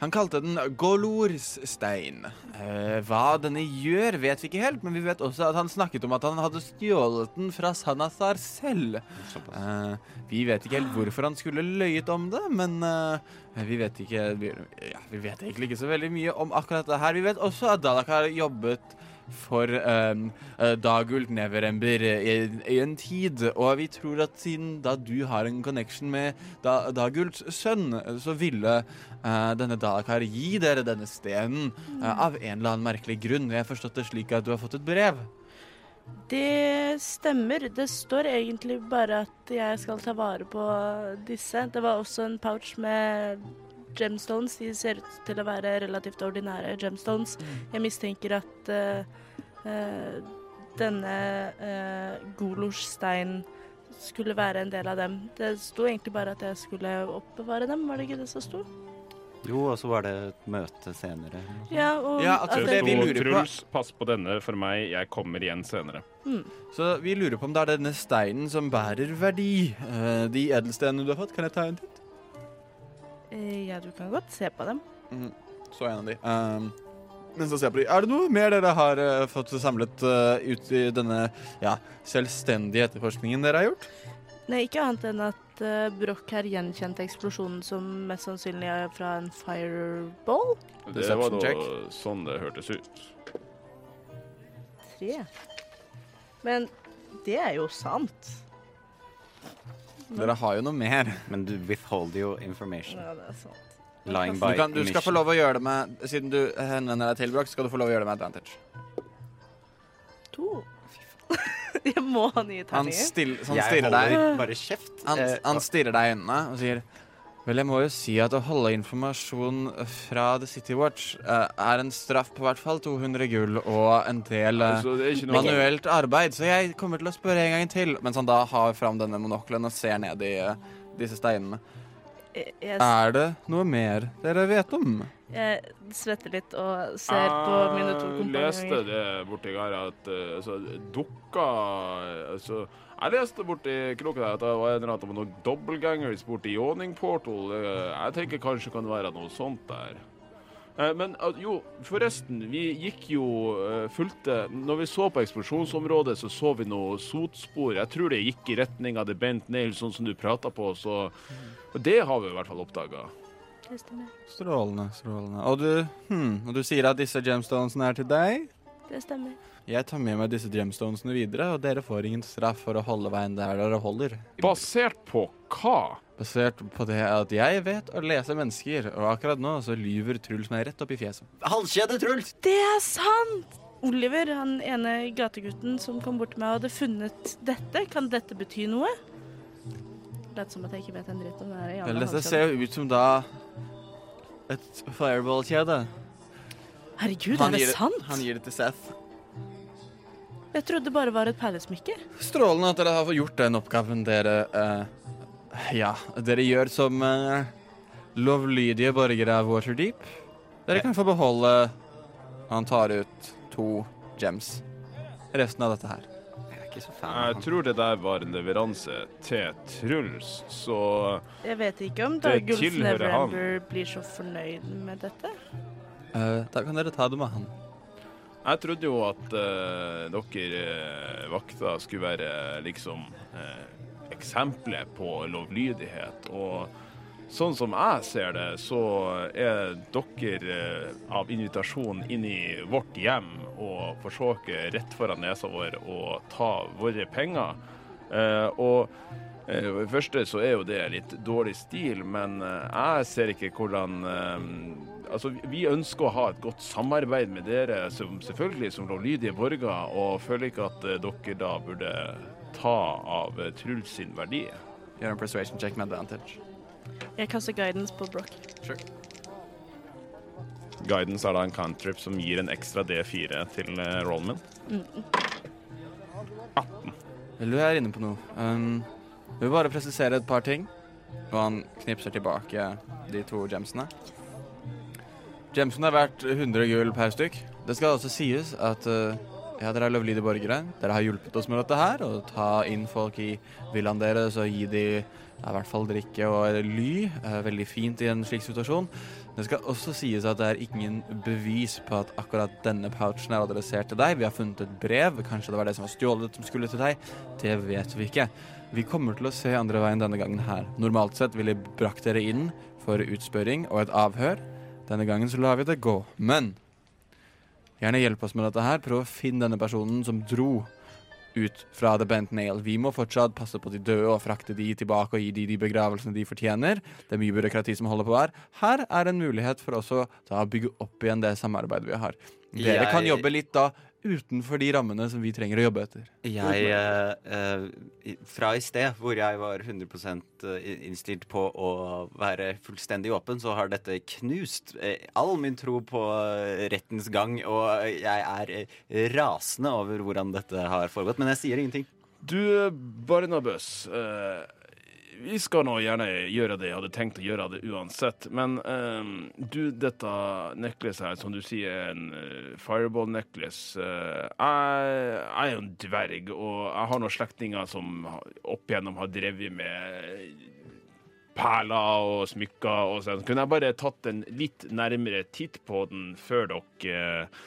Han kalte den Golors-stein. Eh, hva denne gjør, vet vi ikke helt, men vi vet også at han snakket om at han hadde stjålet den fra Sanazar selv. Eh, vi vet ikke helt hvorfor han skulle løyet om det, men eh, vi vet ikke vi, ja, vi vet egentlig ikke så veldig mye om akkurat det her. Vi vet også at Dalak har jobbet for um, uh, Dagult Neverember i, i en tid. Og vi tror at siden da du har en connection med da, Dagults sønn, så ville uh, denne Dalakar gi dere denne stenen uh, av en eller annen merkelig grunn. Jeg har forstått det slik at du har fått et brev. Det stemmer. Det står egentlig bare at jeg skal ta vare på disse. Det var også en pouch med gemstones. De ser ut til å være relativt ordinære gemstones. Jeg mistenker at eh, eh, denne uh, Golosh-steinen skulle være en del av dem. Det sto egentlig bare at jeg skulle oppbevare dem, var det ikke det som sto? Jo, og så var det et møte senere. Ja, og Ja, altså, at det det, vi lurer på- Truls, pass på denne for meg. Jeg kommer igjen senere. Så vi lurer på om det er denne steinen som bærer verdi. Uh, de edelstenene du har fått, kan jeg ta en titt? Eh, Ja, du kan godt se på dem. Så en av de. Um, men så ser jeg på de. Er det noe mer dere har uh, fått samlet uh, ut i denne ja, selvstendige etterforskningen dere har gjort? Nei, ikke annet enn at uh, Broch her gjenkjente eksplosjonen som mest sannsynlig er fra en fireball. Det var da sånn det hørtes ut. Tre. Men det er jo sant. Dere har jo noe mer. Men du withholder jo information. Ja, det er sant. Lying Du, kan, du skal få lov å gjøre det med Siden du henvender deg til Broch, skal du få lov å gjøre det med advantage. To. jeg må ha nye Han, terninger. still, så han stirrer deg bare kjeft. Han, Eh, han stirrer deg i øynene og sier Vel, jeg må jo si at å holde informasjon fra The City Watch uh, er en straff på hvert fall 200 gull og en del uh, Altså, manuelt arbeid, så jeg kommer til å spørre en gang til. Mens han da har fram denne monoklen og ser ned i uh, disse steinene. Jeg, jeg, Er det noe mer dere vet om? jeg svetter litt og ser på mine to Jeg leste det borti her at eh, altså, dukka altså, Jeg leste borti kroken her at det var en eller annen noen dobbeltgangers borti Yawning Portal. Eh, Jeg tenker kanskje det kan være noe sånt der. Eh, Men jo, forresten, vi gikk jo eh, fulgte Når vi så på eksplosjonsområdet, så så vi noe sotspor. Jeg tror det gikk i retning av The Bent Nail, sånn som du prata på, så og Det har vi i hvert fall oppdaga. Det. Strålende, strålende. Og du, hmm, og du sier at disse gemstonesene er til deg? Det stemmer. Jeg tar med meg disse gemstonesene videre, og dere får ingen straff for å holde veien der dere holder. Basert på hva? Basert på det at jeg vet å lese mennesker, og akkurat nå så lyver Truls meg rett opp i fjeset. Halskjede, Truls! Det er sant! Oliver, han ene gategutten som kom bort til meg, hadde funnet dette. Kan dette bety noe? Lett som at jeg ikke vet en dritt om det her. Vel, dette ser jo ut som da et fireball-kjede. Herregud, Han er det sant? Han gir det til Seth. Jeg trodde det bare var et perlesmykke. Strålende at dere har fått gjort den oppgaven dere eh, Ja, dere gjør som uh, lovlydige borgere av Waterdeep. Dere kan få beholde Han tar ut to gems. Resten av dette her. Jeg er ikke så fan Jeg han. tror det der var en leveranse til Truls, så Jeg vet ikke om Det Dagulf tilhører han. Neverember blir så fornøyd med dette. Eh, da kan dere ta det med han. Jeg trodde jo at eh, dere eh, vakter skulle være liksom uh, eksempelet på lovlydighet. Og sånn som jeg ser det, så er dere eh, av invitasjon inn i vårt hjem og forsøker rett foran nesa vår å ta våre penger. Eh, og eh, for det første så er jo det litt dårlig stil, men jeg ser ikke hvordan Altså, Vi ønsker å ha et godt samarbeid med dere, som, selvfølgelig som lovlydige borgere, og føler ikke at dere da burde ta av eh, Truls sin verdi. Gjør en persuasion check med advantage. Jeg kaster guidance på Broch. Guidance er da en cantrip som gir en ekstra D4 til uh, rollen min. Vel, du er inne på noe. Um, jeg vil bare presisere et par ting. Og han knipser tilbake de to gemsene. Gemsene er verdt 100 gull per stykk. Det skal også sies at uh, ja, dere er lovlydige borgere. Dere har hjulpet oss med dette her. Å ta inn folk i villaen deres og gi de ja, i hvert fall drikke og ly. Veldig fint i en slik situasjon. Det skal også sies at det er ingen bevis på at akkurat denne pouchen er adressert til deg. Vi har funnet et brev. Kanskje det var det som var stjålet som skulle til deg. Det vet vi ikke. Vi kommer til å se andre veien denne gangen her. Normalt sett ville vi brakt dere inn for utspørring og et avhør. Denne gangen så lar vi det gå. Men gjerne hjelp oss med dette her. Prøv å finne denne personen som dro ut fra The Bent Nail. Vi må fortsatt passe på de døde og frakte de tilbake og gi de de begravelsene de fortjener. Det er mye byråkrati som holder på her. Her er en mulighet for oss å bygge opp igjen det samarbeidet vi har. Dere kan jobbe litt da utenfor de rammene som vi trenger å jobbe etter. Jeg, eh, eh, fra i sted, hvor jeg var 100% innstilt på å være fullstendig åpen, så har dette knust eh, all min tro på eh, rettens gang, og jeg er eh, rasende over hvordan dette har foregått. Men jeg sier ingenting. Du, Barnabøs. eh, vi skal nå gjerne gjøre det jeg hadde tenkt å gjøre det uansett. Men um, du, dette necklace her, som du sier er en uh, fireball-necklace uh, jeg, jeg er jo en dverg, og jeg har noen slektninger som opp igjennom har drevet med perler og smykker og sånn. Kunne jeg bare tatt en litt nærmere titt på den før dere eh,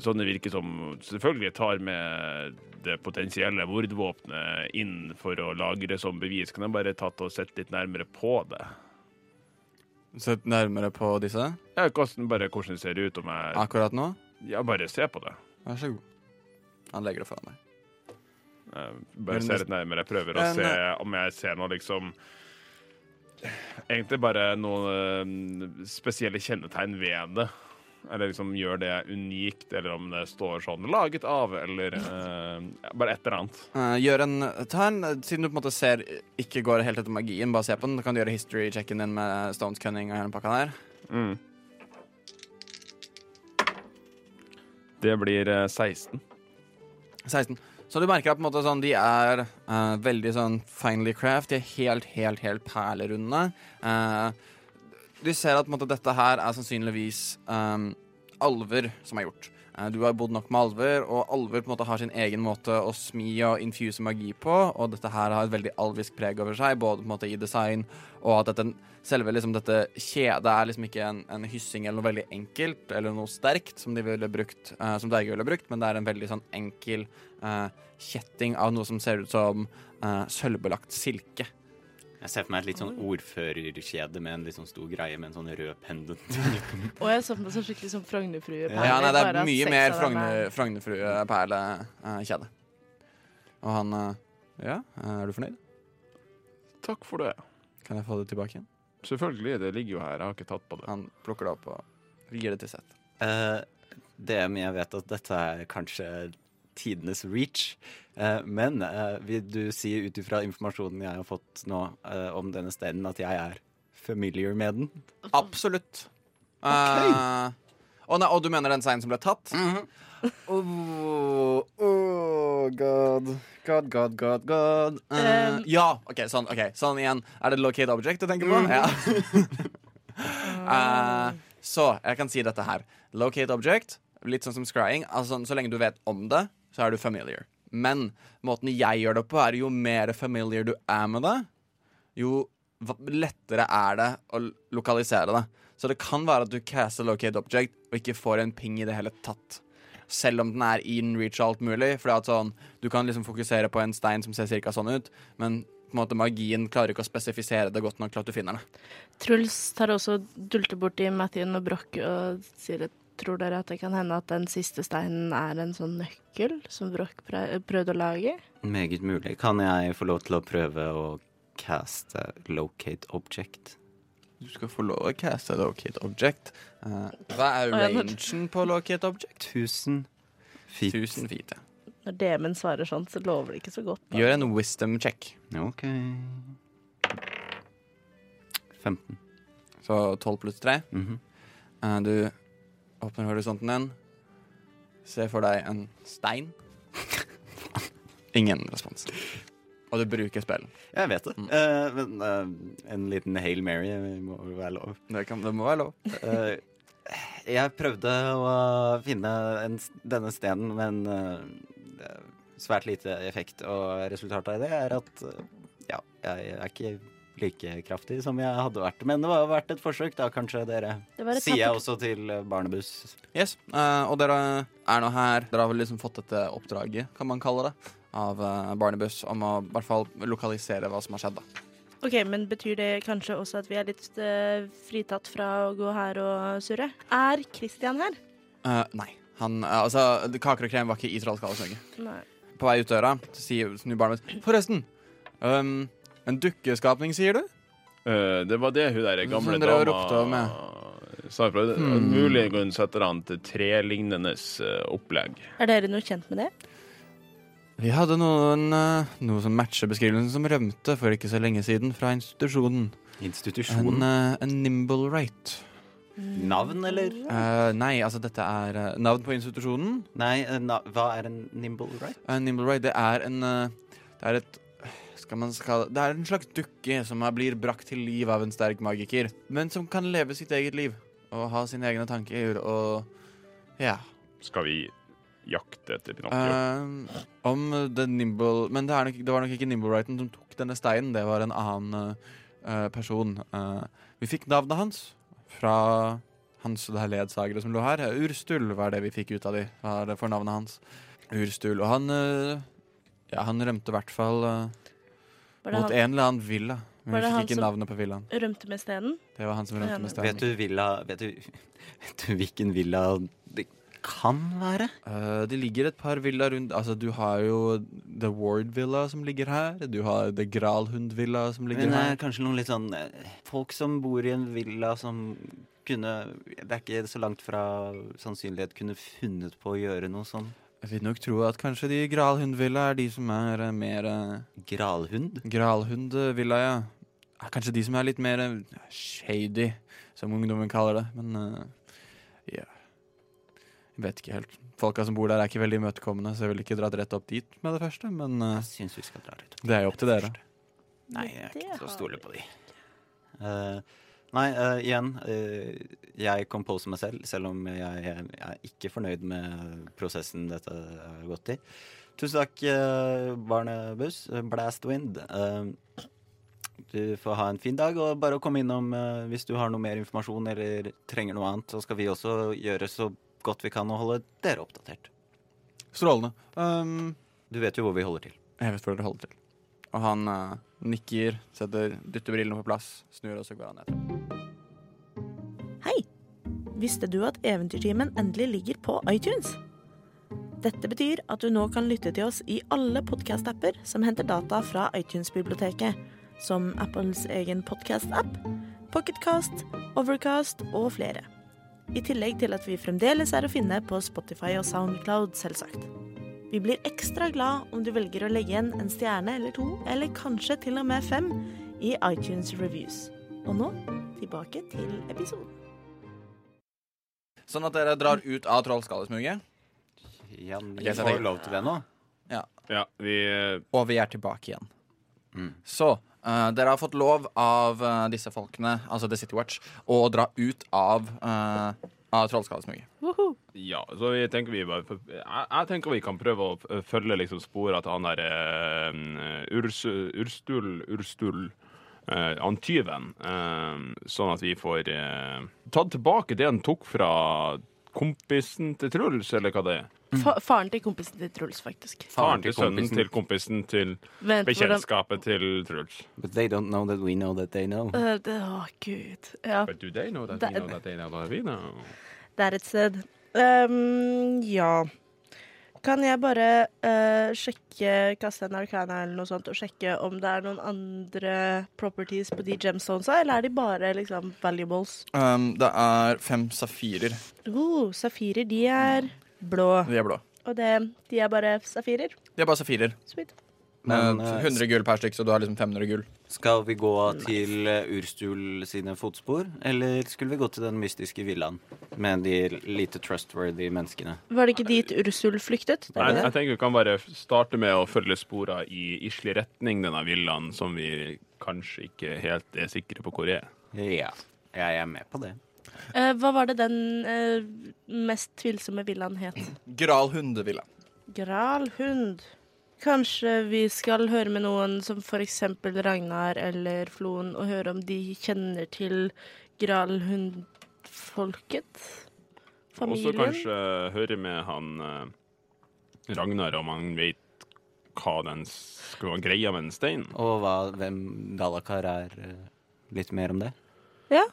Sånn det virker som selvfølgelig tar med det potensielle mordvåpenet inn for å lagre som bevis. Kan jeg bare tatt og sett litt nærmere på det? Sett nærmere på disse Ja, hvordan, bare hvordan det ser ut om jeg akkurat nå. Ja, bare se på det. Vær så god. Han legger det foran deg. Bare se litt nærmere. Jeg prøver å se eh, om jeg ser noe liksom Egentlig bare noen eh, spesielle kjennetegn ved det. Eller liksom gjør det unikt, eller om det står sånn 'laget av', eller uh, bare et eller annet. Uh, gjør en, ta en, Siden du på en måte ser ikke går helt etter magien, bare se på den. Du kan gjøre history-checken din med Stones Cunning og hele pakka der. Mm. Det blir eh, 16. 16. Så du merker at måte sånn, de er uh, veldig sånn finely craft. De er helt, helt, helt perlerunde. Eh, du ser at måte, dette her er sannsynligvis um, alver som er gjort. Eh, du har bodd nok med alver, og alver på en måte har sin egen måte å smi og infuse magi på. Og dette her har et veldig alvisk preg over seg, både på en måte i design og at dette, selve liksom, dette kjedet er liksom ikke en, en hyssing eller noe veldig enkelt eller noe sterkt som de ville brukt, uh, som Dverger ville brukt, men det er en veldig sånn enkel uh, kjetting av noe som ser ut som uh, sølvbelagt silke. Jeg ser for meg et litt sånn ordførerkjede med en litt sånn stor greie med en sånn rød pendant. Og jeg så for meg sånn skikkelig sånn Frognerfrue. Ja, nei, det er mye mer Frognerfrue-perle-kjede. Og han eh, Ja, er du fornøyd? Takk for det. Kan jeg få det tilbake igjen? Selvfølgelig, det ligger jo her. Jeg har ikke tatt på det. Han plukker det opp og gir det til Seth. Eh, DM, jeg vet at dette er kanskje tidenes reach, eh, men eh, vil du si ut ifra informasjonen jeg har fått nå eh, om denne steinen, at jeg er familiar med den? Absolutt. Eh, og, nei, og du mener den steinen som ble tatt? oh, oh, god. God, god, god, god. Uh, Um. ja, OK, sånn, ok, sånn igjen. Er det locate object du tenker på? Ja. uh, så jeg kan si dette her. Locate object, litt sånn som scrying. Altså, så lenge du vet om det, så er du familiar. Men måten jeg gjør det på, er jo mer familiar du er med det, jo lettere er det å lokalisere det. Så det kan være at du caster locate object og ikke får en ping i det hele tatt. selv om den er in reach og alt mulig. At sånn, Du kan liksom fokusere på en stein som ser cirka sånn ut, men på en måte magien klarer ikke å spesifisere det godt nok til at du finner det. Truls tar også dulter borti Mathien og Broch og sier at tror dere at det kan hende at den siste steinen er en sånn nøkkel som Broch prøvde å lage? Meget mulig. Kan jeg få lov til å prøve å caste locate object? Du skal få lov å caste locate object. Uh, hva er rangen på locate object? 1000 feet. 1000 feet. ja. Når DM-en svarer sånn, så lover det ikke så godt. da. Gjør en wisdom check. OK 15. Så 12 pluss 3. Mm -hmm. uh, du åpner horisonten din. Se for deg en stein. Ingen respons. Og du bruker spill. Jeg vet det. Mm. Uh, men uh, en liten Hail Mary må være lov. Det, kan, det må være lov. uh, jeg prøvde å finne en, denne stenen, men eh, svært lite effekt. Og resultatet av det er at eh, ja, jeg er ikke like kraftig som jeg hadde vært. Men det var verdt et forsøk, da, kanskje dere. Det var et Sier jeg også til eh, Barnebuss. Yes, uh, og dere er nå her. Dere har vel liksom fått dette oppdraget, kan man kalle det, av uh, Barnebuss om å i hvert fall lokalisere hva som har skjedd. da. Ok, Men betyr det kanskje også at vi er litt uh, fritatt fra å gå her og surre? Er Christian her? Uh, nei. Han, uh, altså, Kaker og krem var ikke i Trollskallesnøgget. Nei. På vei ut døra så sier snur Barnebuss Forresten, um, en dukkeskapning, sier du? Uh, det var det hun der gamle dama sa ifra. Hmm. Mulig hun setter an til trelignende eh, opplegg. Er dere noe kjent med det? Vi hadde noen, eh, noe som matcher beskrivelsen som rømte for ikke så lenge siden fra institusjonen. Institusjonen? En, en nimble right. Navn, eller? Uh, nei, altså dette er uh, navn på institusjonen. Nei, uh, na hva er en nimble right? En nimble right, det er en Det er et skal man skal, Det er en slags dukke som blir brakt til liv av en sterk magiker, men som kan leve sitt eget liv og ha sine egne tanker og Ja. Skal vi jakte etter Pinocchio? Uh, om the nimble Men det, nok, det var nok ikke nimble righten som tok denne steinen, det var en annen uh, person. Uh, vi fikk navnet hans fra hans ledsagere som lå her. Urstul var det vi fikk ut av de, var det for navnet hans. Urstul. Og han Ja, han rømte i hvert fall mot han en eller annen villa. Men vi det han fikk ikke som- navnet på villaen. rømte med stenen? Det var han som rømte med stenen. Vet du, villa, vet, du, vet du hvilken villa det kan være? Uh, det ligger et par villaer rundt Altså, du har jo The Ward Villa som ligger her. Du har The Gralhund Villa som ligger Men her. eh, kanskje noen litt sånn eh, Folk som bor i en villa som kunne Det er ikke så langt fra sannsynlighet kunne funnet på å gjøre noe sånn. Jeg vil nok tro at kanskje de Gralhundvilla er de som er eh, mer eh, Gralhund? Gralhund-villa, ja. Er kanskje de som er litt mer eh, shady, som ungdommen kaller det. Men eh, ja Jeg vet ikke helt. Folka som bor der, er ikke veldig imøtekommende, så jeg ville ikke dratt rett opp dit med det første. Men eh, Jeg syns vi skal dra litt opp. det er jo opp til dere. Nei, jeg er Det ikke så har stole vi på de. Eh, nei, uh, igjen. Uh, jeg composer meg selv, selv om jeg, jeg, jeg er ikke fornøyd med prosessen dette har gått i. Tusen takk, uh, Barnebuss. Blast Blastwind. Eh, du får ha en fin dag, og bare å komme innom eh, hvis du har noe mer informasjon eller trenger noe annet. Så skal vi også gjøre så godt vi kan og holde dere oppdatert. Strålende. Um, Du vet jo hvor vi holder til. jeg vet hvor dere holder til. Og han uh, nikker, setter, dytter brillene på plass, snur, og så går han ned. Visste du at Eventyrtimen endelig ligger på iTunes? Dette betyr at du nå kan lytte til oss i alle podkast-apper som henter data fra iTunes-biblioteket, som Apples egen podkast-app, Pocketcast, Overcast og flere. I tillegg til at vi fremdeles er å finne på Spotify og Soundcloud, selvsagt. Vi blir ekstra glad om du velger å legge igjen en stjerne eller to, eller kanskje til og med fem, i iTunes Reviews. Og nå tilbake til episoden. Sånn at dere drar ut av Trollskallesmuget, Ja, vi Ok, så får lov til det nå. Ja, vi eh, og vi er tilbake igjen. Mm. Så eh, dere har fått lov av eh, disse folkene, altså The City Watch, å dra ut av, uh, av Trollskallesmuget. Ja, så vi tenker vi bare jeg, jeg tenker vi kan prøve å f- følge liksom sporet til han der eh, Urs, Urstul Urstul eh, han tyven. eh, sånn at vi får eh, tatt tilbake det han tok fra kompisen til Truls, eller hva det er? Fa faren til kompisen til Truls, faktisk. Faren til sønnen til kompisen til Vent, hvordan bekjentskapet til Truls. But they don't know that we know that they know. Uh, det, Å, gud. Ja, But do they know that Det- we know that they know that we know? det er et sted. Um, ja. Kan jeg bare uh, sjekke, kaste en arcana eller noe sånt, og sjekke om det er noen andre properties på de gemstonesa, eller er de bare liksom valuables? Um, det er fem safirer. Oh, safirer, de er blå. De er blå. Og det, de er bare safirer. De er bare safirer. Sweet. Men, Men, eh, 100 gull per stykk, så du har liksom 500 gull. Skal vi gå til eh, Urstul sine fotspor, eller skulle vi gå til den mystiske villaen med de lite trustworthy menneskene? Var det ikke dit Urstul flyktet? Nei, Jeg, jeg tenker vi kan bare starte med å følge spora i islig retning, denne villaen, som vi kanskje ikke helt er sikre på hvor er. Ja, jeg er med på det. Eh, hva var det den eh, mest tvilsomme villaen het? Gral hundevilla. Gralhund. Kanskje vi skal høre med noen som f.eks. Ragnar eller Floen, og høre om de kjenner til gralhundfolket? Familien? Og så kanskje høre med han eh, Ragnar om han vet hva den skulle være greia med den steinen. Og hva, hvem Dalakar er. eh, Litt mer om det? Ja.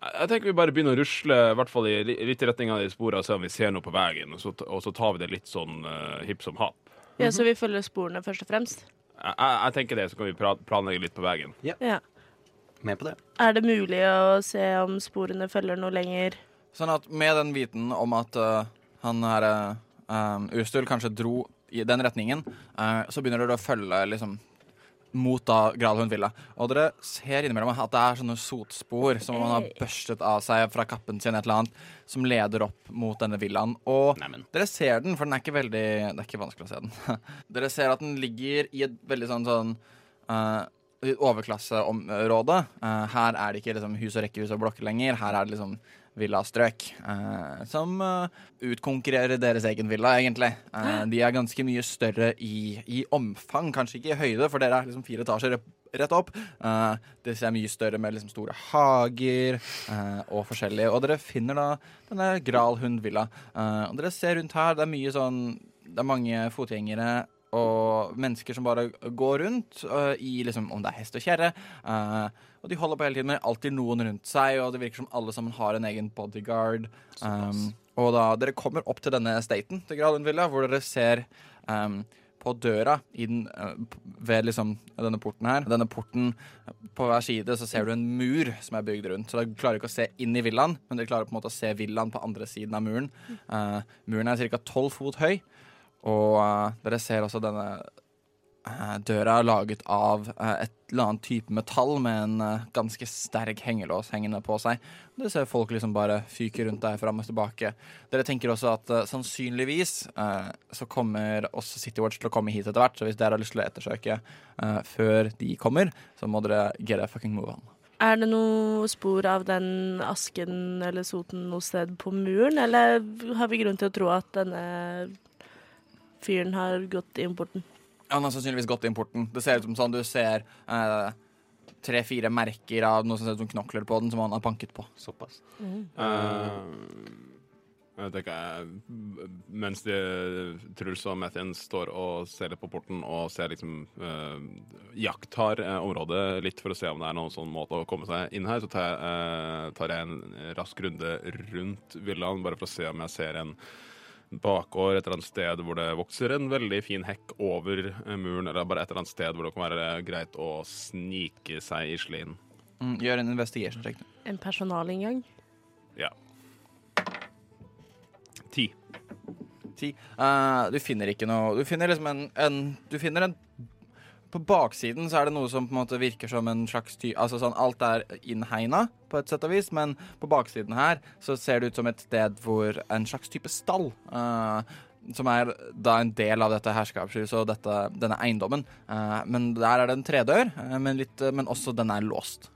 Jeg tenker vi bare begynner å rusle i hvert fall i li- litt i retning av de sporene, og se om vi ser noe på veien, og så, og så tar vi det litt sånn uh, hipp som happ. Ja, så vi følger sporene først og fremst? Jeg, jeg, jeg tenker det, så kan vi planlegge litt på veien. Ja. Med på det. Er det mulig å se om sporene følger noe lenger? Sånn at med den viten om at uh, han her uh, Ustul kanskje dro i den retningen, uh, så begynner dere å følge liksom mot da Gralhund villa. Og dere ser innimellom at det er sånne sotspor som man har børstet av seg fra kappen sin, et eller annet, som leder opp mot denne villaen. Og Neimen. dere ser den, for den er ikke veldig Det er ikke vanskelig å se den. dere ser at den ligger i et veldig sånn sånn uh, i overklasseområde. Uh, her er det ikke liksom hus og rekkehus og blokker lenger. Her er det liksom villastrøk uh, som uh, utkonkurrerer deres egen villa, egentlig. Uh, de er ganske mye større i, i omfang, kanskje ikke i høyde, for dere er liksom fire etasjer rett- opp. Uh, det ser mye større med liksom store hager uh, og forskjellig. Og dere finner da denne Gralhund-villa. Uh, og dere ser rundt her, det er mye sånn Det er mange fotgjengere og mennesker som bare går rundt i liksom, om det er hest og kjerre. øh, og de holder på hele tiden med alltid noen rundt seg, og det virker som alle sammen har en egen bodyguard. Um, og da dere kommer opp til denne staten til Gralund Villa, hvor dere ser um, på døra i den, øh, ved liksom denne porten her. Denne porten på hver side så ser du en mur som er bygd rundt. Så dere klarer ikke å se inn i villaen, men dere klarer på en måte å se villaen på andre siden av muren. Uh, muren er ca. tolv fot høy. Og uh, dere ser også denne døra er laget av eh, et eller annet type metall med en eh, ganske sterk hengelås hengende på seg. Dere ser folk liksom bare fyke rundt der fram og tilbake. Dere tenker også at uh, sannsynligvis uh, så kommer også City Watch til å komme hit etter hvert, så hvis dere har lyst til å ettersøke uh, før de kommer, så må dere get a fucking move on. Er det noe spor av den asken eller soten noe sted på muren, eller har vi grunn til å tro at denne fyren har gått inn porten? Han har sannsynligvis gått inn porten. Det ser ut som sånn du ser eh, tre-fire merker av noe som ser ut som knokler på den, som han har panket på. Såpass. Eh, jeg tenker, eh, mens de, Truls og Mathien står og ser litt på porten og ser liksom uh, jakttar eh, området litt for å se om det er noen sånn måte å komme seg inn her, så tar jeg, uh, tar jeg en rask runde rundt villaen bare for å se om jeg ser en bakgård et eller annet sted hvor det vokser en veldig fin hekk over eh, muren, eller bare et eller annet sted hvor det kan være greit å snike seg i slien. Mm, gjør en investigation check. En personalinngang? Ja. Ti. Ti. Uh, du finner ikke noe Du finner liksom en, en Du finner en På baksiden så er det noe som på en måte virker som en slags ty... Altså sånn Alt er innhegna på et sett og vis, men på baksiden her så ser det ut som et sted hvor en slags type stall uh, som er da en del av dette herskapshuset og dette, denne eiendommen. Uh, men der er det en tredør, uh, men, litt, uh, men også den er låst.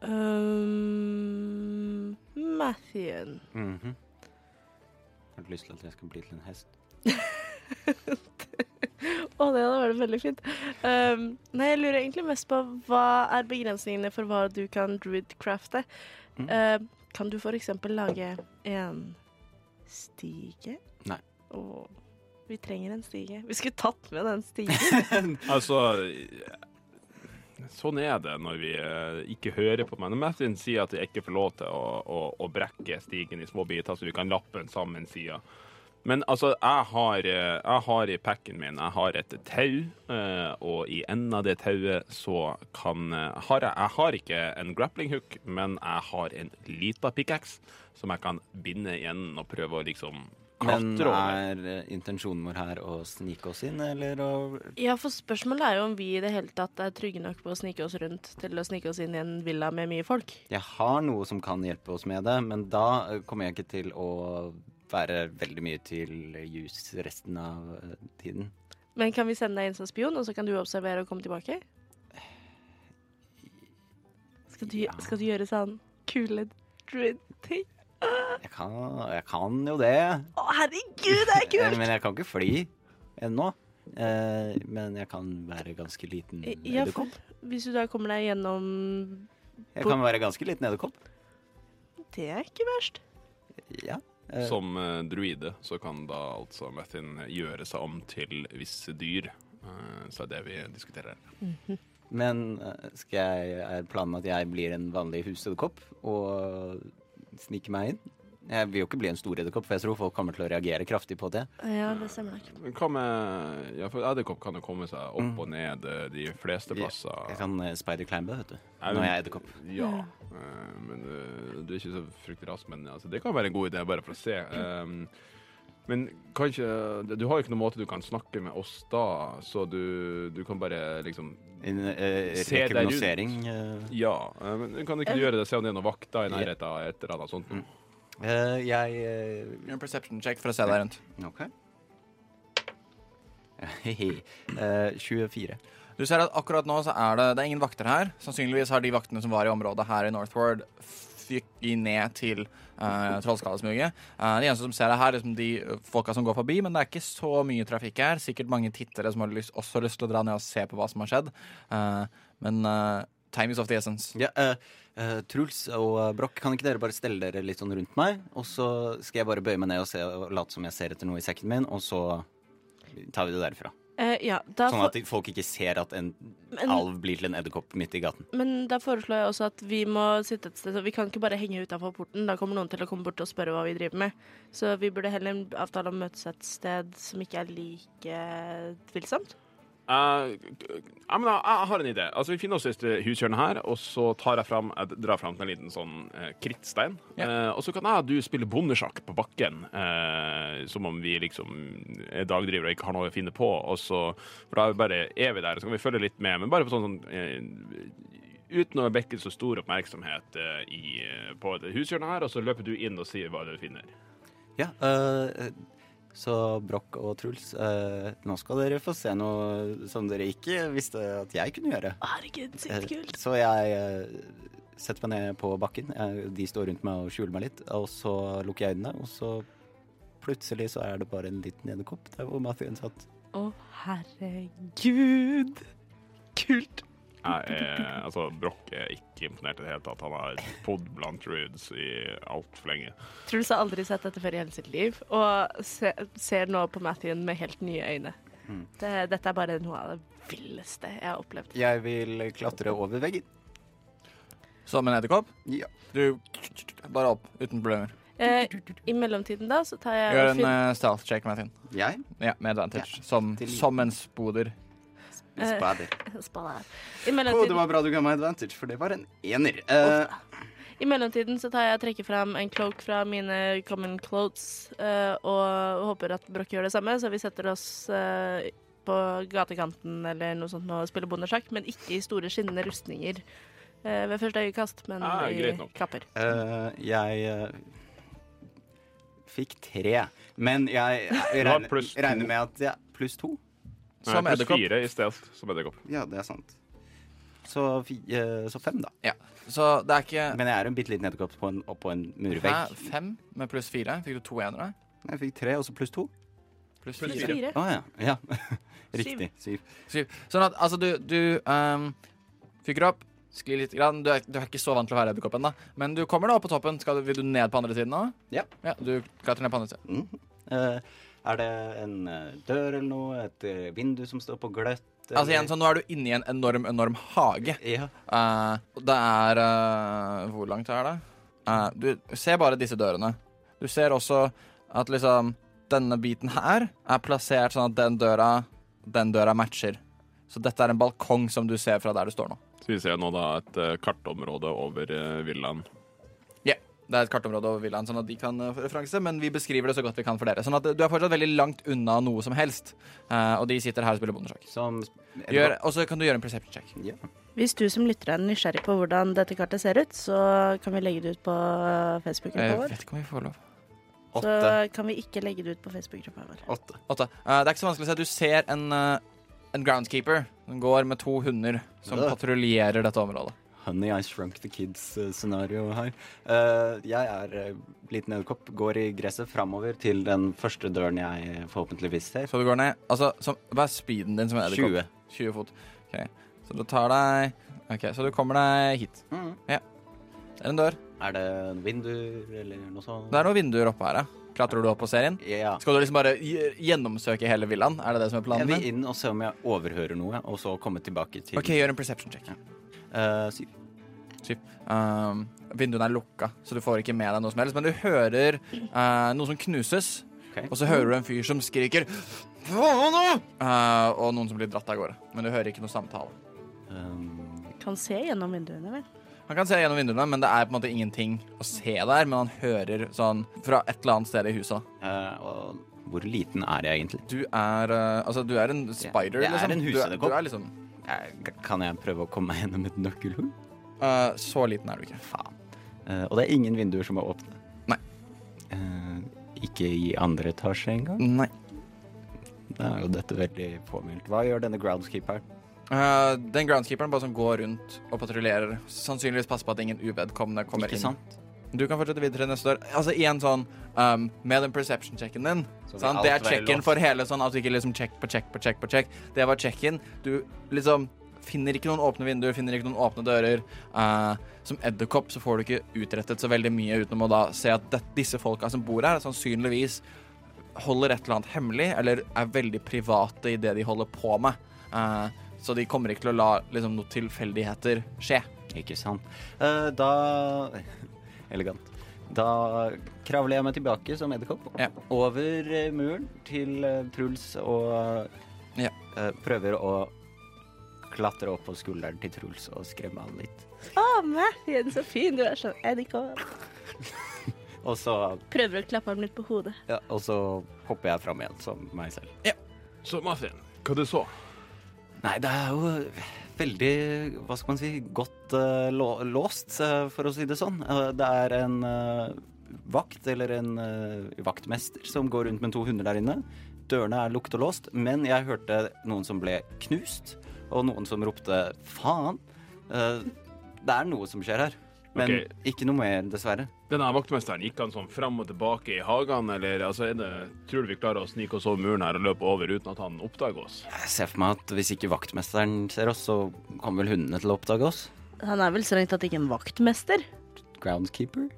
Um, Mathien. Mhm. Har du lyst til at jeg skal bli til en hest? Å, det hadde vært veldig fint. Um, nei, jeg lurer egentlig mest på hva er begrensningene for hva du kan druidcrafte. Mm. Uh, kan du eksempel lage en Stige? Nei. Oh, vi trenger en stige. Vi skulle tatt med den stigen. Altså Sånn er det når vi eh, ikke hører på meg. Når Mathin sier at jeg ikke får lov til å, å, å brekke stigen i små biter, så vi kan lappe den sammen sida. Men altså, jeg har, eh, jeg har i packen min jeg har et tau, eh, og i enden av det tauet så kan eh, har jeg, jeg har ikke en grappling hook, men jeg har en lita pickaxe som jeg kan binde i enden og prøve å liksom Men er intensjonen vår her å snike oss inn, eller å Ja, for spørsmålet er jo om vi i det hele tatt er trygge nok på å snike oss rundt til å snike oss inn i en villa med mye folk. Jeg har noe som kan hjelpe oss med det, men da kommer jeg ikke til å være veldig mye til jus resten av eh, tiden. Men kan vi sende deg inn som spion, og så kan du observere og komme tilbake? Skal du, Ja. skal du gjøre sånn kule druid-ting? Jeg kan, jeg kan jo det, Å, herregud, det er Eh, kult! men jeg kan ikke fly ennå. Eh, men jeg kan være ganske liten Ja, hvis du da kommer deg gjennom Jeg kan være ganske liten edderkopp. Det er ikke verst. Ja. Eh, Som eh, druide så kan da altså Methin gjøre seg om til visse dyr. så så er det vi diskuterer her. Men eh, skal jeg, er planen at jeg blir en vanlig husedderkopp og sniker meg inn? Jeg vil jo ikke bli en stor edderkopp, for jeg tror folk kommer til å reagere kraftig på det. Ja, det stemmer nok. Men Hva med Ja, for edderkopp kan jo komme seg opp Mm. og ned eh, de fleste plasser. Jeg kan uh, spider-climbe, vet du. Når jeg er edderkopp. Ja. eh, men eh, du er ikke så fryktelig rask, men altså, det kan være en god idé, bare for å se. Um, men kanskje Du har jo ikke noen måte du kan snakke med oss da, så du, du kan bare liksom En uh, Se deg rundt. rekognosering. eh, Ja. eh, men kan du ikke Eh. gjøre det? Se om det er noen vakter i nærheten av et eller annet sånt? Mm. Eh, jeg uh, en perception check for å se deg rundt. OK. uh, 24. Du ser at akkurat nå så er det, det er ingen vakter her. Sannsynligvis har de vaktene som var i området her i Northward, fykket ned til uh, Trollskallesmuget. Uh, de eneste som ser det her, er liksom de eh, folka som går forbi, men det er ikke så mye trafikk her. Sikkert mange tittere som har lyst, også lyst til å dra ned og se på hva som har skjedd. Uh, men eh, time is of the essence. Ja, eh, eh, Truls og eh, Broch, kan ikke dere bare stelle dere litt sånn rundt meg? Og så skal jeg bare bøye meg ned og, se, og late som jeg ser etter noe i sekken min, og så tar vi det derfra. Uh, ja, Sånn at folk ikke ser at en men, alv blir til en edderkopp midt i gaten. men da foreslår jeg også at vi må sitte et sted, så vi kan ikke bare henge utafor porten. Da kommer noen til å komme bort og spørre hva vi driver med. Så vi burde heller avtale å møtes et sted som ikke er like tvilsomt. Eh, jeg, men jeg, har en idé. Altså, Vi finner oss et hushjørne her, og så tar jeg fram, jeg drar fram en liten sånn uh, krittstein. Eh, og så kan jeg og du spille bondesjakk på bakken, eh, som om vi liksom er dagdrivere og ikke har noe å finne på. Og så, for da er vi der, og så kan vi følge litt med. Men bare på sånn, sånn eh, Uten å vekke så stor oppmerksomhet eh, i, eh, på et hushjørne her, og så løper du inn og sier hva du finner. Ja, eh, så Broch og Truls, eh, nå skal dere få se noe som dere ikke visste at jeg kunne gjøre. Herregud, Eh, sykt kult. Så jeg eh, setter meg ned på bakken. Jeg, de står rundt meg og skjuler meg litt. Og så lukker jeg øynene, og så plutselig så er det bare en liten edderkopp der hvor Mathien satt. Å, herregud. Kult. Jeg er, altså, Broch er ikke imponert i det hele tatt. Han har podd blant druids i altfor lenge. Truls har aldri sett dette før i hele sitt liv, og se, ser nå på Mathien med helt nye øyne. Mm. Det, dette er bare noe av det villeste jeg har opplevd. Jeg vil klatre over veggen. Som en edderkopp. Ja. Du bare opp, uten problemer. Eh, I mellomtiden da, så tar jeg Gjør en eh, stealth check, Martin. Jeg? Ja, med advantage. Som, som en spoder. Eh, Spader. Spalla her. I det var bra du ga meg advantage, for det var en ener. Uh... I mellomtiden så tar jeg og trekker fram en cloak fra mine common clothes uh, og håper at Broch gjør det samme, så vi setter oss uh, på gatekanten eller noe sånt og spiller bondesjakk, men ikke i store skinnende rustninger uh, ved første øyekast, men Ah, i kapper. eh, jeg fikk tre, men jeg, jeg regner, regner med at ja, Pluss to? Som Nei, pluss edderkopp. fire i stealth som edderkopp. Ja, det er sant. Så, fi, eh, så fem, da. Ja. Så det er ikke Men jeg er en bitte liten edderkopp på en- oppå en Hæ? murvegg. Fem med pluss fire? Fikk du to enere? Jeg fikk tre, og så pluss to. Pluss Pluss fire. fire. Å ja. ja. Riktig. Syv. Syv. Sånn at altså, du, du ehm, fyker opp, Skli litt. Grann. Du, er, du er ikke så vant til å være edderkopp ennå. Men du kommer da opp på toppen. Skal du, vil du ned på andre siden nå? Ja. ja. Du klatrer ned på andre siden. Mhm. Eh, er det en eh, dør eller noe? Et eh, vindu som står på gløtt? Altså igjen, så Nå er du inne i en enorm, enorm hage. Ja. Uh, det er uh, Hvor langt er det? Uh, du ser bare disse dørene. Du ser også at liksom denne biten her er plassert sånn at den døra Den døra matcher. Så dette er en balkong som du ser fra der du står nå. Så vi ser nå da et kartområde over villaen. Det er et kartområde over villaen, sånn at de kan uh, referanse, men vi beskriver det så godt vi kan for dere. Sånn at du er fortsatt veldig langt unna noe som helst. Eh, og de sitter her og spiller bondesjakk. Og så kan du gjøre en perception check. Ja. Hvis du som lytter er nysgjerrig på hvordan dette kartet ser ut, så kan vi legge det ut på Jeg Facebook-gruppa vår. vet ikke om vi får lov. Så kan vi ikke legge det ut på Facebook-gruppa vår. Åtte. Åtte. Uh, det er ikke så vanskelig å se. Du ser en, uh, en groundskeeper som går med to hunder som Øh. patruljerer dette området. Honey, I Shrunk the Kids-scenario her. Eh, jeg er uh, liten edderkopp, går i gresset framover til den første døren jeg forhåpentligvis ser. Så du går ned Altså, så, hva er speeden din som edderkopp? 20. 20 fot. Okay. Så du tar deg Ok, så du kommer deg hit. Mhm. Det er en dør. Er det vinduer eller noe sånt? Det er noen vinduer oppe her, ja. Klatrer du opp og ser inn? Ja. Skal du liksom bare gjennomsøke hele villaen? Er det det som er planen? Jeg vil inn og se om jeg overhører noe, og så komme tilbake til OK, gjør en perception check. Eh, syv. Um, vinduene er lukka, så du får ikke med deg noe som helst. Men du hører uh, noe som knuses, okay. og så hører du en fyr som skriker uh! Eh, og noen som blir dratt av gårde. Men du hører ikke noe samtale. Um, Kan se gjennom vinduene, vel. Han kan se gjennom vinduene, men det er på en måte ingenting å se der. Men han hører sånn fra et eller annet sted i huset. Uh, og hvor liten er jeg egentlig? Du er uh, Altså, du er en spider, jeg er liksom. en du, er, husedderkopp. du er liksom kan jeg prøve å komme meg gjennom et nøkkelhull? Uh, Så liten er du ikke. Faen. Uh, og det er ingen vinduer som er åpne. Nei. Uh, ikke i andre etasje engang? Nei. Da er jo dette veldig påmeldt. Hva gjør denne groundskeeperen? Eh, den groundskeeperen bare sånn går rundt og patruljerer. Sannsynligvis passer på at ingen uvedkommende kommer Ikke inn. sant? Du kan fortsette videre neste år. Altså igjen sånn um, Med den perception-checken din. Det er check-in for hele sånn at du ikke liksom check på check på check på check. Det var check-in. Du liksom finner ikke noen åpne vinduer, finner ikke noen åpne dører. Uh, som edderkopp så får du ikke utrettet så veldig mye utenom å da se at det, disse folka som bor her, sannsynligvis holder et eller annet hemmelig, eller er veldig private i det de holder på med. Uh, så de kommer ikke til å la liksom, noen tilfeldigheter skje. Ikke sant. Uh, da Elegant. Da kravler jeg meg tilbake som edderkopp Ja. over eh, muren til eh, Truls og Ja. eh, prøver å klatre opp på skulderen til Truls og skremme han litt. Å, Mathien, så fin du er som edderkopp. Og så, Prøver å klappe ham litt på hodet. ja, og så hopper jeg fram igjen som meg selv. Så Martin, hva du så? Nei, det er jo veldig, hva skal man si, godt uh, låst, uh, for å si det sånn. Uh, det er en vakt, eller en vaktmester, som går rundt med to hunder der inne. Dørene er lukket og låst, men jeg hørte noen som ble knust, og noen som ropte 'faen'. Det er noe som skjer her, men okay. ikke noe mer, dessverre. Denne vaktmesteren, gikk han sånn fram og tilbake i hagene, eller altså, er det, tror du vi klarer å snike oss over muren her og løpe over uten at han oppdager oss? Jeg ser for meg at hvis ikke vaktmesteren ser oss, så kommer vel hundene til å oppdage oss. Han er vel strengt tatt ikke en vaktmester. Groundskeeper?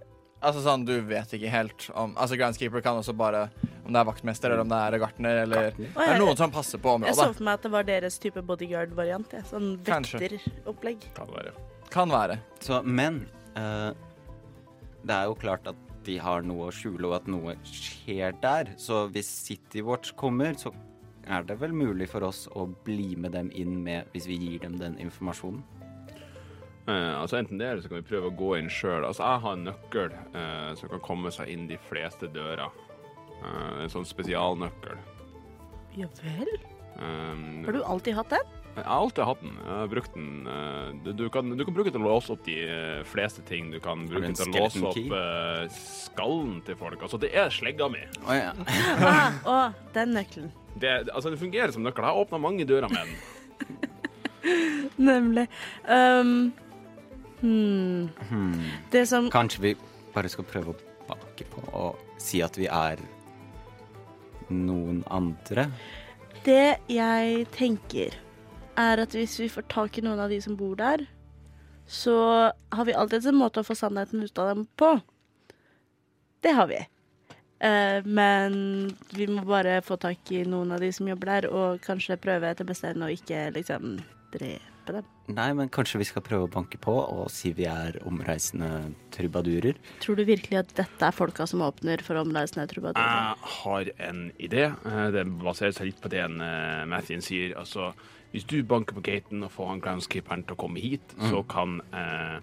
Altså sånn, du vet ikke helt om Altså Groundskeeper kan også bare Om det er vaktmester, eller om det er gartner, eller Gartner. Det er noen som passer på området. Jeg så for meg at det var deres type bodyguard-variant. ja. Sånn vekteropplegg. Kan være. Kan være. Så, men eh, det er jo klart at de har noe å skjule, og at noe skjer der. Så hvis Citywatch kommer, så er det vel mulig for oss å bli med dem inn med hvis vi gir dem den informasjonen. Eh, altså Enten det, eller så kan vi prøve å gå inn sjøl. Altså, jeg har en nøkkel eh, som kan komme seg inn de fleste dører. Eh, en sånn spesialnøkkel. Ja vel? Um, Har du alltid hatt den? Jeg har alltid hatt den. Jeg har brukt den. eh, du, du, kan, du kan bruke den til å låse opp de eh, fleste ting. Du kan bruke den til å låse opp eh, skallen til folk. Altså, det er slegga mi. Å ja. Ah, den nøkkelen. Det, altså, det fungerer som nøkkel. Jeg har åpna mange dører med den. Nemlig. Um, hmm. Hmm. Det som Kanskje vi bare skal prøve å bake på og si at vi er noen andre? Det jeg tenker, er at hvis vi får tak i noen av de som bor der, så har vi alltid en måte å få sannheten ut av dem på. Det har vi. Eh, men vi må bare få tak i noen av de som jobber der, og kanskje prøve etter beste evne å ikke liksom drepe dem. Nei, men kanskje vi skal prøve å banke på og si vi er omreisende trubadurer? Tror du virkelig at dette er folka som åpner for omreisende trubadurer? Jeg har en idé. Eh, Det baserer seg litt på det en uh, Mathien sier. Altså, hvis du banker på gaten og får han groundskeeperen til å komme hit, så kan eh,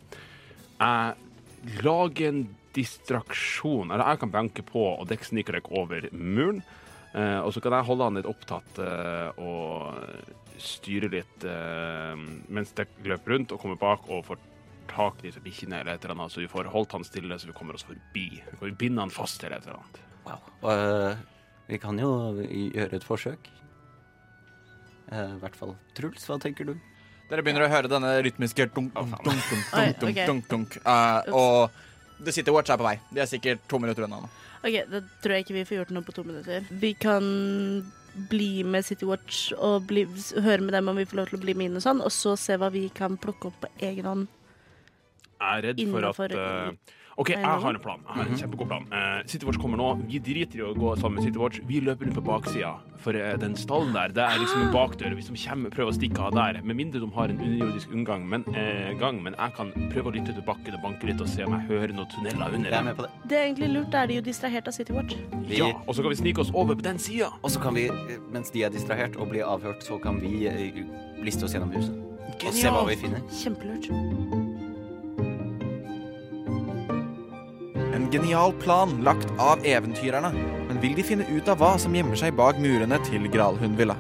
jeg lage en distraksjon. Eller jeg kan banke på, og dere sniker dere over muren. Eh, og så kan jeg holde han litt opptatt eh, og styre litt eh, mens dere løper rundt og kommer bak og får tak i disse bikkjene eller et eller annet, så vi får holdt han stille så vi kommer oss forbi. Og Vi binder han fast eller et eller annet. Wow. Og, eh, vi kan jo gjøre et forsøk. Uh, I hvert fall. Truls, hva tenker du? Dere begynner å høre denne rytmiske dunk, dunk, dunk, dunk, dunk, dunk, dunk, dunk, Uh, Og det sitter Watch her på vei. De er sikkert to minutter unna nå. OK, da tror jeg ikke vi får gjort noe på to minutter. Vi kan bli med City Watch og bli, høre med dem om vi får lov til å bli med inn og sånn, og så se hva vi kan plukke opp på egen hånd. Jeg er redd for at eh, OK, jeg har en plan. Jeg har en kjempegod plan. Uh, Citywatch kommer nå. Vi driter i å gå sammen med Citywatch. Vi løper rundt på baksida. For uh, den stallen der, det er liksom en bakdør. Hvis de kommer, prøver å stikke av der, med mindre de har en underjordisk inngang, men, uh, gang, men jeg kan prøve å lytte til bakken og banke litt og se om jeg hører noen tunneler under. Jeg er med på det. Det er egentlig lurt. Da er de jo distrahert av Citywatch. Vi, Ja, og så kan vi snike oss over på den sida. Og så kan vi, eh, mens de er distrahert og blir avhørt, så kan vi eh, liste oss gjennom huset. Og se hva vi finner. Kjempelurt. En genial plan lagt av eventyrerne. Men vil de finne ut av hva som gjemmer seg bak murene til Gralhundvilla?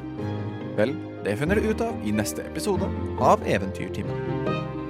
Vel, det finner du ut av i neste episode av Eventyrtimen.